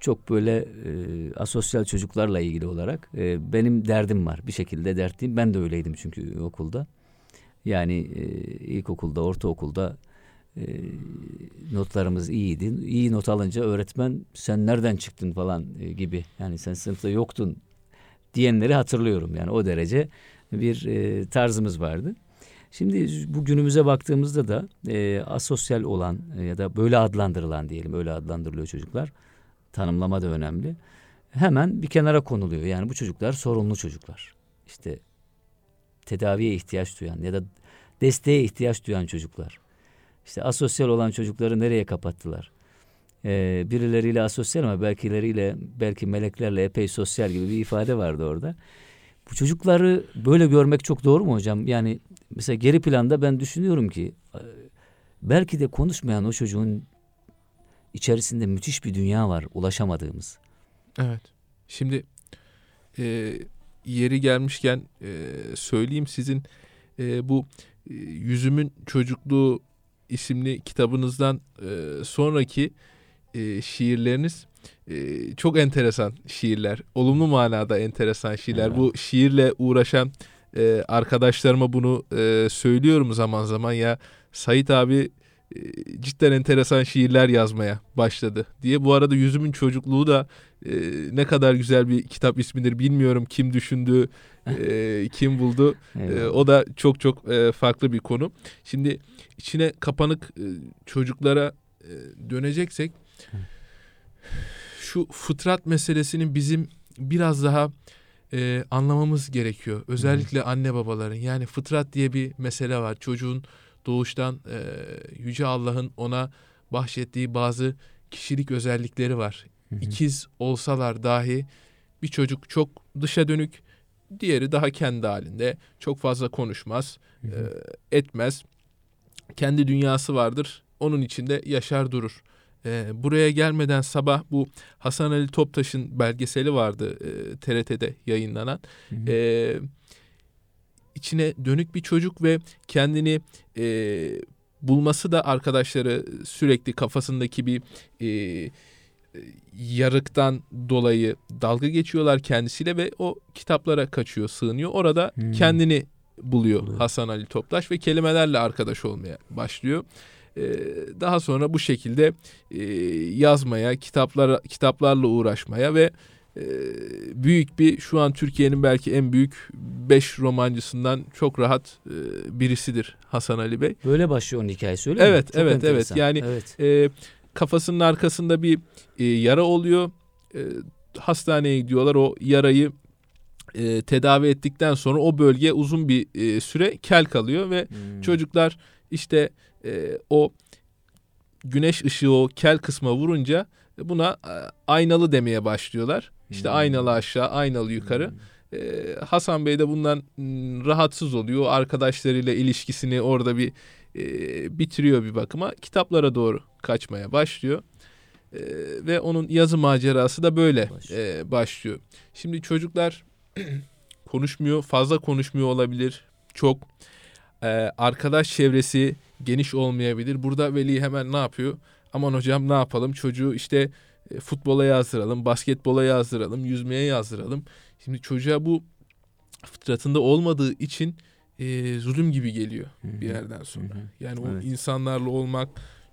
çok böyle e, asosyal çocuklarla ilgili olarak e, benim derdim var. Bir şekilde dertliyim. Ben de öyleydim çünkü okulda. Yani e, ilkokulda, ortaokulda e, notlarımız iyiydi. İyi not alınca öğretmen sen nereden çıktın falan e, gibi. Yani sen sınıfta yoktun diyenleri hatırlıyorum. Yani o derece bir e, tarzımız vardı. Şimdi bu günümüze baktığımızda da e, asosyal olan e, ya da böyle adlandırılan diyelim öyle adlandırılıyor çocuklar. Tanımlama da önemli. Hemen bir kenara konuluyor. Yani bu çocuklar sorunlu çocuklar. İşte tedaviye ihtiyaç duyan ya da desteğe ihtiyaç duyan çocuklar. İşte asosyal olan çocukları nereye kapattılar? Ee, birileriyle asosyal ama belkileriyle belki meleklerle epey sosyal gibi bir ifade vardı orada. Bu çocukları böyle görmek çok doğru mu hocam? Yani mesela geri planda ben düşünüyorum ki e, belki de konuşmayan o çocuğun içerisinde müthiş bir dünya var ulaşamadığımız.
Evet. Şimdi e, yeri gelmişken e, söyleyeyim sizin e, bu e, Yüzümün Çocukluğu isimli kitabınızdan e, sonraki e, şiirleriniz e, çok enteresan şiirler. Olumlu manada enteresan şiirler.
Evet.
Bu şiirle uğraşan e, arkadaşlarıma bunu e, söylüyorum zaman zaman ya Sait abi cidden enteresan şiirler yazmaya başladı diye. Bu arada Yüzümün Çocukluğu da e, ne kadar güzel bir kitap ismidir bilmiyorum kim düşündü, e, [LAUGHS] kim buldu. E, o da çok çok e, farklı bir konu. Şimdi içine kapanık e, çocuklara e, döneceksek şu fıtrat meselesinin bizim biraz daha e, anlamamız gerekiyor. Özellikle anne babaların yani fıtrat diye bir mesele var. Çocuğun doğuştan e, yüce Allah'ın ona bahşettiği bazı kişilik özellikleri var.
Hı hı.
İkiz olsalar dahi bir çocuk çok dışa dönük, diğeri daha kendi halinde. Çok fazla konuşmaz,
Hı
e, etmez. Kendi dünyası vardır. Onun içinde yaşar durur. E, buraya gelmeden sabah bu Hasan Ali Toptaş'ın belgeseli vardı e, TRT'de yayınlanan.
Hı hı.
E, içine dönük bir çocuk ve kendini e, bulması da arkadaşları sürekli kafasındaki bir e, yarıktan dolayı dalga geçiyorlar kendisiyle ve o kitaplara kaçıyor, sığınıyor. Orada
Hmm.
kendini buluyor
Buluyor.
Hasan Ali Toptaş ve kelimelerle arkadaş olmaya başlıyor. E, daha sonra bu şekilde e, yazmaya, kitaplara kitaplarla uğraşmaya ve büyük bir şu an Türkiye'nin belki en büyük 5 romancısından çok rahat e, birisidir Hasan Ali Bey.
Böyle başlıyor onun hikayesi öyle mi?
Evet,
Çok
evet,
enteresan.
evet. Yani-
evet.
E, kafasının arkasında bir e, yara oluyor. E, hastaneye gidiyorlar. O yarayı e, tedavi ettikten sonra o bölge uzun bir e, süre kel kalıyor ve
Hmm.
çocuklar işte e, o güneş ışığı o kel kısma vurunca buna aynalı demeye başlıyorlar. İşte
Hmm.
aynalı aşağı, aynalı yukarı.
Hmm.
Ee, Hasan Bey de bundan mm, rahatsız oluyor. Arkadaşlarıyla ilişkisini orada bir e, bitiriyor bir bakıma. Kitaplara doğru kaçmaya başlıyor. Ee, ve onun yazı macerası da böyle
Başlıyor.
e, başlıyor. Şimdi çocuklar [CLEARS THROAT] konuşmuyor, fazla konuşmuyor olabilir. Çok Ee, arkadaş çevresi geniş olmayabilir. Burada veli hemen ne yapıyor? Aman hocam ne yapalım? Çocuğu işte e, futbola yazdıralım, basketbola yazdıralım, yüzmeye yazdıralım. Şimdi çocuğa bu fıtratında olmadığı için e, zulüm gibi geliyor
Hı hı.
bir yerden sonra.
Hı hı.
Yani o
Evet.
insanlarla olmak,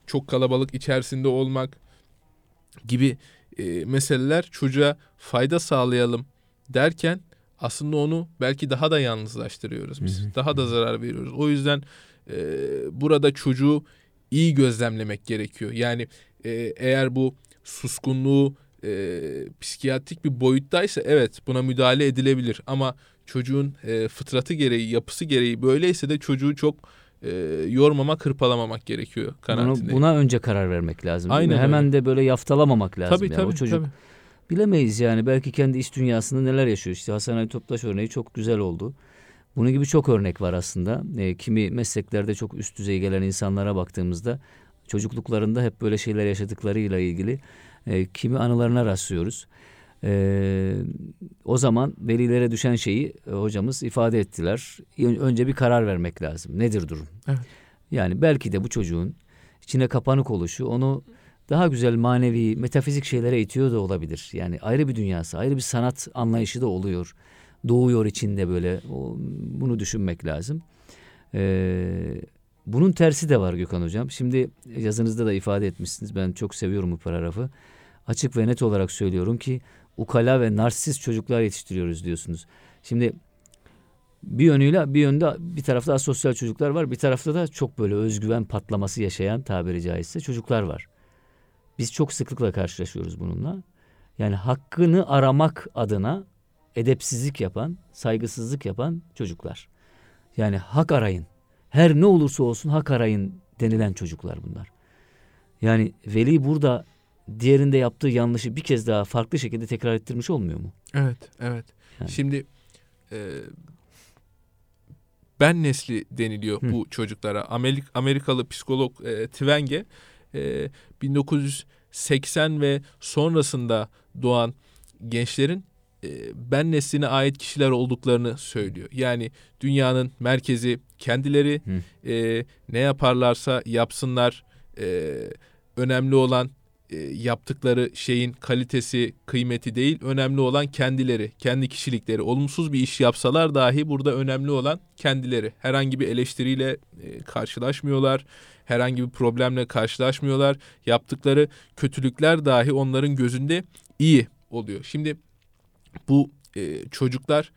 çok kalabalık içerisinde olmak gibi e, meseleler çocuğa fayda sağlayalım derken aslında onu belki daha da yalnızlaştırıyoruz biz.
Hı hı.
Daha da zarar veriyoruz. O yüzden e, burada çocuğu iyi gözlemlemek gerekiyor. Yani e, eğer bu suskunluğu e, psikiyatrik bir boyuttaysa evet buna müdahale edilebilir ama çocuğun e, fıtratı gereği, yapısı gereği böyleyse de çocuğu çok e, yormamak, hırpalamamak gerekiyor
Bunu,
kanaatindeyim.
buna önce karar vermek lazım.
Aynen
Hemen
öyle.
de böyle yaftalamamak lazım.
tabii
yani.
tabii,
o çocuk
tabii.
bilemeyiz yani. Belki kendi iç dünyasında neler yaşıyor. İşte Hasan Ali Toptaş örneği çok güzel oldu. Bunun gibi çok örnek var aslında. E, kimi mesleklerde çok üst düzey gelen insanlara baktığımızda çocukluklarında hep böyle şeyler yaşadıklarıyla ilgili e, kimi anılarına rastlıyoruz. E, o zaman velilere düşen şeyi e, hocamız ifade ettiler. Ön- Önce bir karar vermek lazım. Nedir durum?
Evet.
Yani belki de bu çocuğun içine kapanık oluşu onu daha güzel manevi, metafizik şeylere itiyor da olabilir. Yani ayrı bir dünyası, ayrı bir sanat anlayışı da oluyor. Doğuyor içinde böyle. O, bunu düşünmek lazım. Ee, bunun tersi de var Gökhan Hocam. Şimdi yazınızda da ifade etmişsiniz. Ben çok seviyorum bu paragrafı. Açık ve net olarak söylüyorum ki ukala ve narsist çocuklar yetiştiriyoruz diyorsunuz. Şimdi bir yönüyle bir yönde bir tarafta asosyal çocuklar var. Bir tarafta da çok böyle özgüven patlaması yaşayan tabiri caizse çocuklar var. Biz çok sıklıkla karşılaşıyoruz bununla. Yani hakkını aramak adına edepsizlik yapan, saygısızlık yapan çocuklar. Yani hak arayın. Her ne olursa olsun hak arayın denilen çocuklar bunlar. Yani veli burada diğerinde yaptığı yanlışı bir kez daha farklı şekilde tekrar ettirmiş olmuyor mu?
Evet, evet.
Yani.
Şimdi e, ben nesli deniliyor
Hı.
bu çocuklara. Amerik, Amerikalı psikolog e, Twenge e, 1980 ve sonrasında doğan gençlerin ben nesline ait kişiler olduklarını söylüyor. Yani dünyanın merkezi kendileri
Hı.
e, ne yaparlarsa yapsınlar e, önemli olan e, yaptıkları şeyin kalitesi, kıymeti değil, önemli olan kendileri, kendi kişilikleri. Olumsuz bir iş yapsalar dahi burada önemli olan kendileri. Herhangi bir eleştiriyle e, karşılaşmıyorlar, herhangi bir problemle karşılaşmıyorlar. Yaptıkları kötülükler dahi onların gözünde iyi oluyor. Şimdi bu e, çocuklar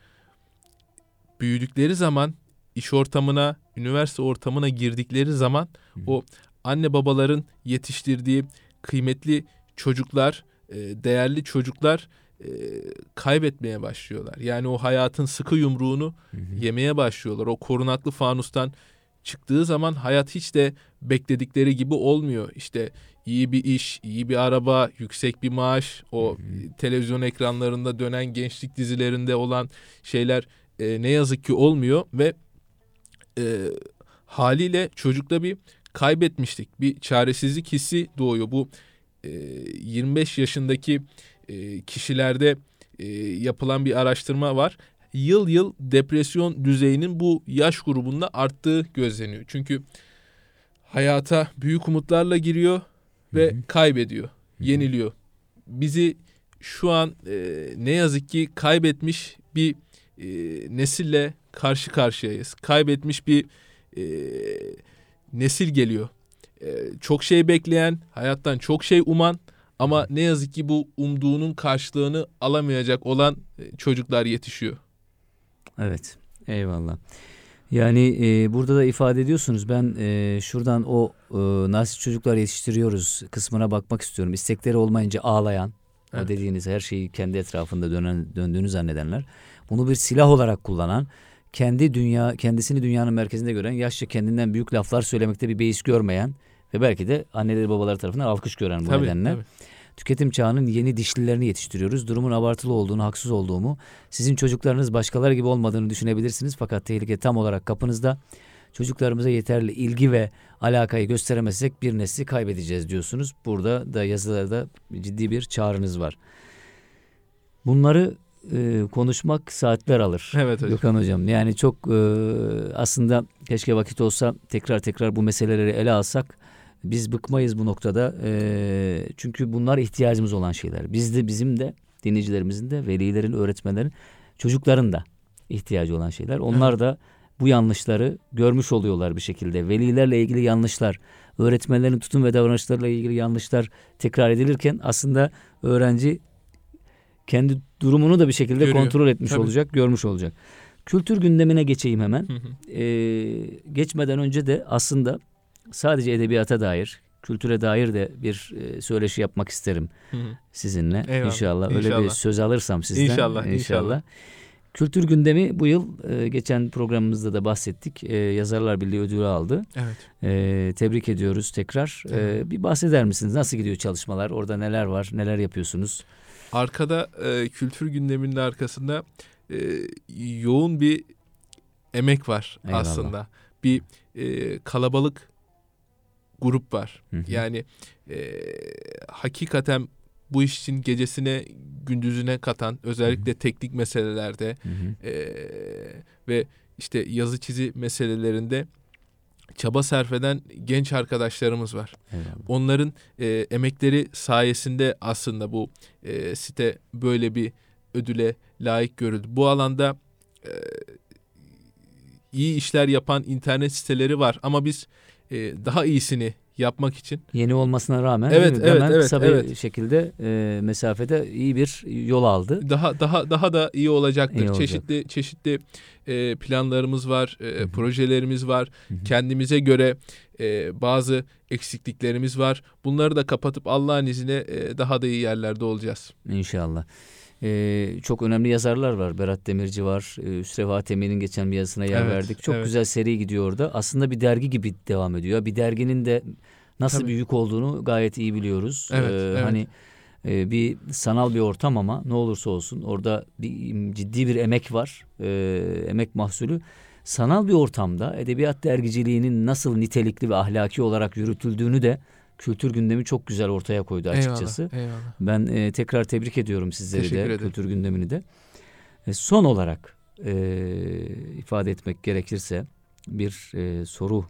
büyüdükleri zaman iş ortamına, üniversite ortamına girdikleri zaman o anne babaların yetiştirdiği kıymetli çocuklar, e, değerli çocuklar e, kaybetmeye başlıyorlar. Yani o hayatın sıkı yumruğunu yemeye başlıyorlar. O korunaklı fanustan çıktığı zaman hayat hiç de bekledikleri gibi olmuyor. İşte iyi bir iş, iyi bir araba, yüksek bir maaş, o televizyon ekranlarında dönen gençlik dizilerinde olan şeyler e, ne yazık ki olmuyor ve e, haliyle çocukta bir kaybetmişlik, bir çaresizlik hissi doğuyor. Bu e, 25 yaşındaki e, kişilerde e, yapılan bir araştırma var. Yıl yıl depresyon düzeyinin bu yaş grubunda arttığı gözleniyor. Çünkü hayata büyük umutlarla giriyor ve kaybediyor, yeniliyor. Bizi şu an e, ne yazık ki kaybetmiş bir e, nesille karşı karşıyayız. Kaybetmiş bir e, nesil geliyor. E, çok şey bekleyen, hayattan çok şey uman ama ne yazık ki bu umduğunun karşılığını alamayacak olan e, çocuklar yetişiyor.
Evet, eyvallah. Yani e, burada da ifade ediyorsunuz. Ben e, şuradan o e, nasıl çocuklar yetiştiriyoruz kısmına bakmak istiyorum. İstekleri olmayınca ağlayan,
Evet.
o dediğiniz her şeyi kendi etrafında dönen, döndüğünü zannedenler, bunu bir silah olarak kullanan, kendi dünya kendisini dünyanın merkezinde gören, yaşça kendinden büyük laflar söylemekte bir beis görmeyen ve belki de anneleri babaları tarafından alkış gören bu
Tabii,
nedenle.
tabii.
Tüketim çağının yeni dişlilerini yetiştiriyoruz. Durumun abartılı olduğunu, haksız olduğumu, sizin çocuklarınız başkaları gibi olmadığını düşünebilirsiniz. Fakat tehlike tam olarak kapınızda. Çocuklarımıza yeterli ilgi ve alakayı gösteremezsek bir nesli kaybedeceğiz diyorsunuz. Burada da yazılarda ciddi bir çağrınız var. Bunları e, konuşmak saatler alır.
Evet hocam.
Gökhan Hocam. Yani çok e, aslında keşke vakit olsa tekrar tekrar bu meseleleri ele alsak biz bıkmayız bu noktada. E, çünkü bunlar ihtiyacımız olan şeyler. Biz de bizim de dinleyicilerimizin de velilerin, öğretmenlerin, çocukların da ihtiyacı olan şeyler. Onlar da bu yanlışları görmüş oluyorlar bir şekilde. Velilerle ilgili yanlışlar, öğretmenlerin tutum ve davranışlarıyla ilgili yanlışlar tekrar edilirken aslında öğrenci kendi durumunu da bir şekilde
Görüyor.
kontrol etmiş
Tabii.
olacak, görmüş olacak. Kültür gündemine geçeyim hemen.
Hı hı.
Ee, geçmeden önce de aslında sadece edebiyata dair, kültüre dair de bir e, söyleşi yapmak isterim
Hı
sizinle.
Eyvallah,
İnşallah. Öyle bir
inşallah.
söz alırsam sizden.
İnşallah, inşallah.
Kültür gündemi bu yıl e, geçen programımızda da bahsettik. E, Yazarlar Birliği ödülü aldı.
Evet.
Tebrik ediyoruz tekrar.
Evet.
bir bahseder misiniz? Nasıl gidiyor çalışmalar? Orada neler var? Neler yapıyorsunuz?
Arkada kültür gündeminin arkasında yoğun bir emek var
Eyvallah.
aslında. Bir kalabalık grup var.
Hı hı.
Yani e, hakikaten bu iş için gecesine gündüzüne katan özellikle teknik meselelerde
Hı hı.
e, ve işte yazı çizi meselelerinde çaba sarf eden genç arkadaşlarımız var.
Eyvallah.
Onların e, emekleri sayesinde aslında bu e, site böyle bir ödüle layık görüldü. Bu alanda e, iyi işler yapan internet siteleri var ama biz e, daha iyisini yapmak için
Yeni olmasına rağmen
Evet, evet,
hemen
evet,
kısa bir
evet.
şekilde e, mesafede iyi bir yol aldı.
daha daha daha da iyi olacaktır.
İyi olacak.
çeşitli çeşitli e, planlarımız var, e, projelerimiz var.
Hı hı.
Kendimize göre e, bazı eksikliklerimiz var. Bunları da kapatıp Allah'ın izniyle e, daha da iyi yerlerde olacağız.
İnşallah. Ee, çok önemli yazarlar var. Berat Demirci var. Ee, Üsrev geçen bir yazısına yer
Evet,
verdik. Çok
evet.
güzel seri gidiyor orada. Aslında bir dergi gibi devam ediyor. Bir derginin de nasıl
Tabii.
bir yük olduğunu gayet iyi biliyoruz.
Evet,
Ee,
evet.
Hani e, bir sanal bir ortam ama ne olursa olsun orada bir ciddi bir emek var. Ee, emek mahsulü. Sanal bir ortamda edebiyat dergiciliğinin nasıl nitelikli ve ahlaki olarak yürütüldüğünü de kültür gündemi çok güzel ortaya koydu açıkçası.
Eyvallah, eyvallah.
Ben e, tekrar tebrik ediyorum sizleri
Teşekkür
de
ederim.
kültür gündemini de. E, son olarak e, ifade etmek gerekirse bir e, soru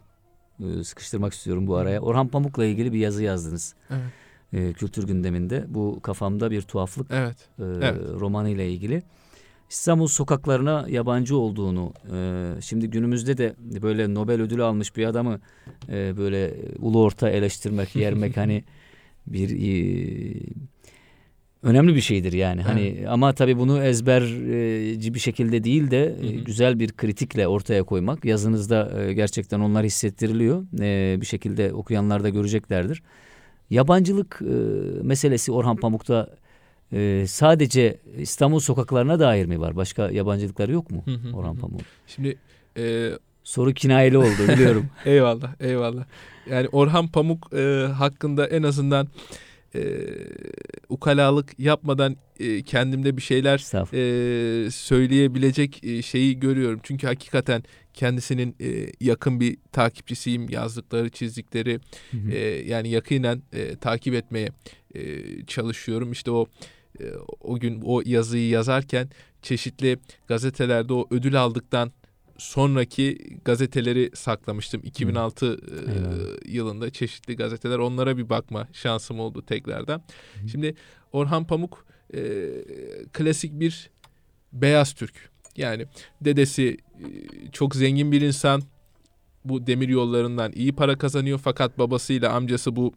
e, sıkıştırmak istiyorum bu araya. Orhan Pamuk'la ilgili bir yazı yazdınız
Evet.
e, kültür gündeminde. Bu kafamda bir tuhaflık
Evet.
e,
Evet.
romanı ile ilgili. İstanbul sokaklarına yabancı olduğunu, e, şimdi günümüzde de böyle Nobel ödülü almış bir adamı e, böyle ulu orta eleştirmek, yermek [LAUGHS] hani bir e, önemli bir şeydir yani. Hani ama tabii bunu ezberci bir şekilde değil de e,
Hı hı.
güzel bir kritikle ortaya koymak. Yazınızda e, gerçekten onlar hissettiriliyor. E, bir şekilde okuyanlar da göreceklerdir. Yabancılık meselesi Orhan Pamuk'ta e, sadece İstanbul sokaklarına dair mi var? Başka yabancılıkları yok mu Orhan
hı.
Pamuk?
Şimdi e,
Soru kinayeli oldu biliyorum. [LAUGHS]
eyvallah, eyvallah. Yani Orhan Pamuk e, hakkında en azından e, ukalalık yapmadan e, kendimde bir şeyler e, söyleyebilecek e, şeyi görüyorum. Çünkü hakikaten kendisinin e, yakın bir takipçisiyim. Yazdıkları, çizdikleri
Hı hı.
e, yani yakinen e, takip etmeye e, çalışıyorum. İşte o e, o gün o yazıyı yazarken çeşitli gazetelerde o ödül aldıktan sonraki gazeteleri saklamıştım. 2006 e, yılında çeşitli gazeteler onlara bir bakma şansım oldu tekrardan. Şimdi Orhan Pamuk e, klasik bir beyaz Türk. Yani dedesi e, çok zengin bir insan. Bu demir yollarından iyi para kazanıyor fakat babasıyla amcası bu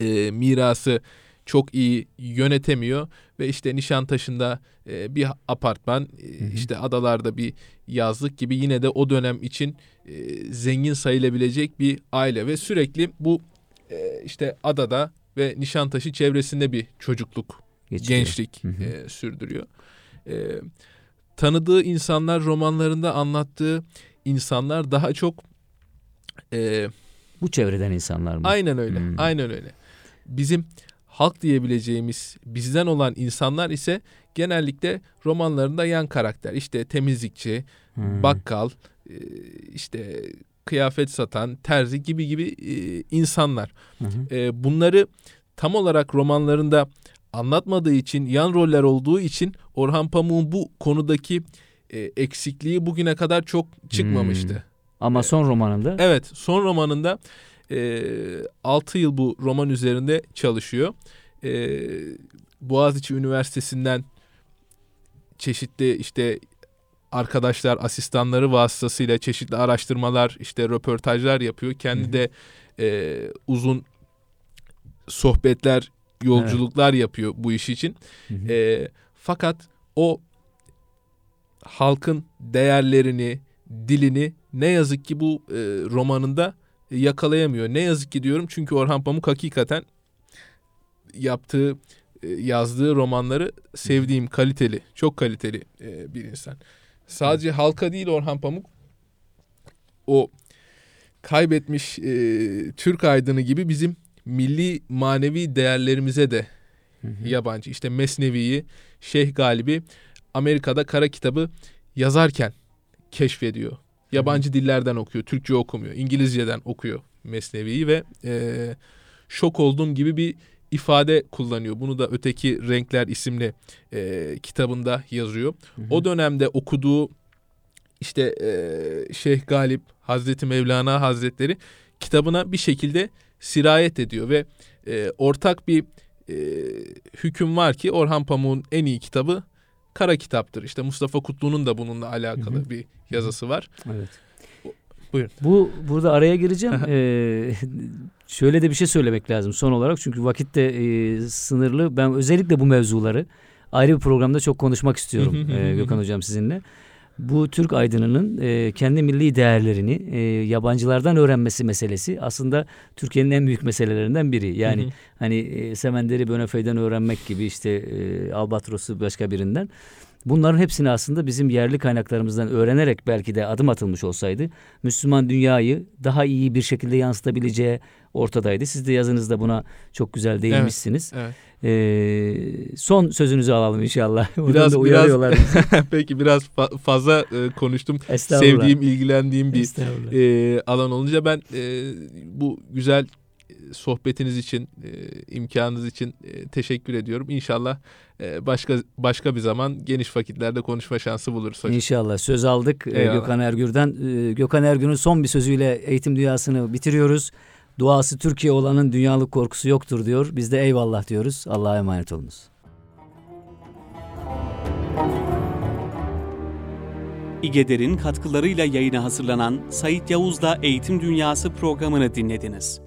e, mirası çok iyi yönetemiyor ve işte Nişantaşı'nda e, bir apartman e,
Hı hı.
işte adalarda bir yazlık gibi yine de o dönem için e, zengin sayılabilecek bir aile ve sürekli bu e, işte adada ve Nişantaşı çevresinde bir çocukluk,
Geçiriyor.
gençlik
Hı hı.
e, sürdürüyor. E, tanıdığı insanlar romanlarında anlattığı insanlar daha çok e,
Bu çevreden insanlar mı?
Aynen öyle.
Hmm.
Aynen öyle. Bizim halk diyebileceğimiz bizden olan insanlar ise genellikle romanlarında yan karakter. İşte temizlikçi,
Hı.
bakkal, e, işte kıyafet satan, terzi gibi gibi e, insanlar. E, Bunları tam olarak romanlarında anlatmadığı için, yan roller olduğu için Orhan Pamuk'un bu konudaki eksikliği bugüne kadar çok çıkmamıştı.
Hmm. Ama son romanında
Evet son romanında e, 6 yıl bu roman üzerinde çalışıyor. E, Boğaziçi Üniversitesi'nden çeşitli işte arkadaşlar, asistanları vasıtasıyla çeşitli araştırmalar, işte röportajlar yapıyor. Kendi de e, uzun sohbetler, yolculuklar yapıyor bu iş için.
Hı hı.
E, fakat o halkın değerlerini, dilini ne yazık ki bu e, romanında yakalayamıyor. Ne yazık ki diyorum çünkü Orhan Pamuk hakikaten yaptığı, e, yazdığı romanları sevdiğim, kaliteli, çok kaliteli e, bir insan. Sadece halka değil Orhan Pamuk o kaybetmiş e, Türk aydını gibi bizim milli manevi değerlerimize de
Hı hı.
yabancı. İşte Mesnevi'yi Şeyh Galibi Amerika'da kara kitabı yazarken keşfediyor. Yabancı dillerden okuyor, Türkçe okumuyor, İngilizceden okuyor Mesnevi'yi ve e, şok olduğum gibi bir ifade kullanıyor. Bunu da Öteki Renkler isimli e, kitabında yazıyor.
Hı hı.
O dönemde okuduğu işte e, Şeyh Galip Hazreti Mevlana Hazretleri kitabına bir şekilde sirayet ediyor ve e, ortak bir e, hüküm var ki Orhan Pamuk'un en iyi kitabı kara kitaptır. İşte Mustafa Kutlu'nun da bununla alakalı
Hı hı.
bir yazısı var.
Evet.
Buyurun.
Bu burada araya gireceğim. [LAUGHS] Ee, şöyle de bir şey söylemek lazım son olarak çünkü vakit de e, sınırlı. Ben özellikle bu mevzuları ayrı bir programda çok konuşmak istiyorum [LAUGHS] e, Gökhan hocam sizinle. Bu Türk aydınının e, kendi milli değerlerini e, yabancılardan öğrenmesi meselesi aslında Türkiye'nin en büyük meselelerinden biri. Yani
Hı hı.
hani e, Semender'i Bönefey'den öğrenmek gibi işte e, Albatros'u başka birinden. Bunların hepsini aslında bizim yerli kaynaklarımızdan öğrenerek belki de adım atılmış olsaydı Müslüman dünyayı daha iyi bir şekilde yansıtabileceği ortadaydı. Siz de yazınızda buna çok güzel değinmişsiniz.
Evet.
Ee, son sözünüzü alalım inşallah. [LAUGHS]
Biraz-
da uyarıyorlar. [LAUGHS]
Peki biraz fa- fazla e, konuştum. Sevdiğim, ilgilendiğim bir e, alan olunca ben e, bu güzel sohbetiniz için, e, imkanınız için e, teşekkür ediyorum. İnşallah e, başka başka bir zaman geniş vakitlerde konuşma şansı buluruz hocam.
İnşallah söz aldık e,
Eyvallah.
Gökhan Ergür'den. E, Gökhan Ergür'ün son bir sözüyle eğitim dünyasını bitiriyoruz. Duası Türkiye olanın dünyalık korkusu yoktur diyor. Biz de eyvallah diyoruz. Allah'a emanet olunuz.
İgeder'in katkılarıyla yayına hazırlanan Sait Yavuz'la Eğitim Dünyası programını dinlediniz.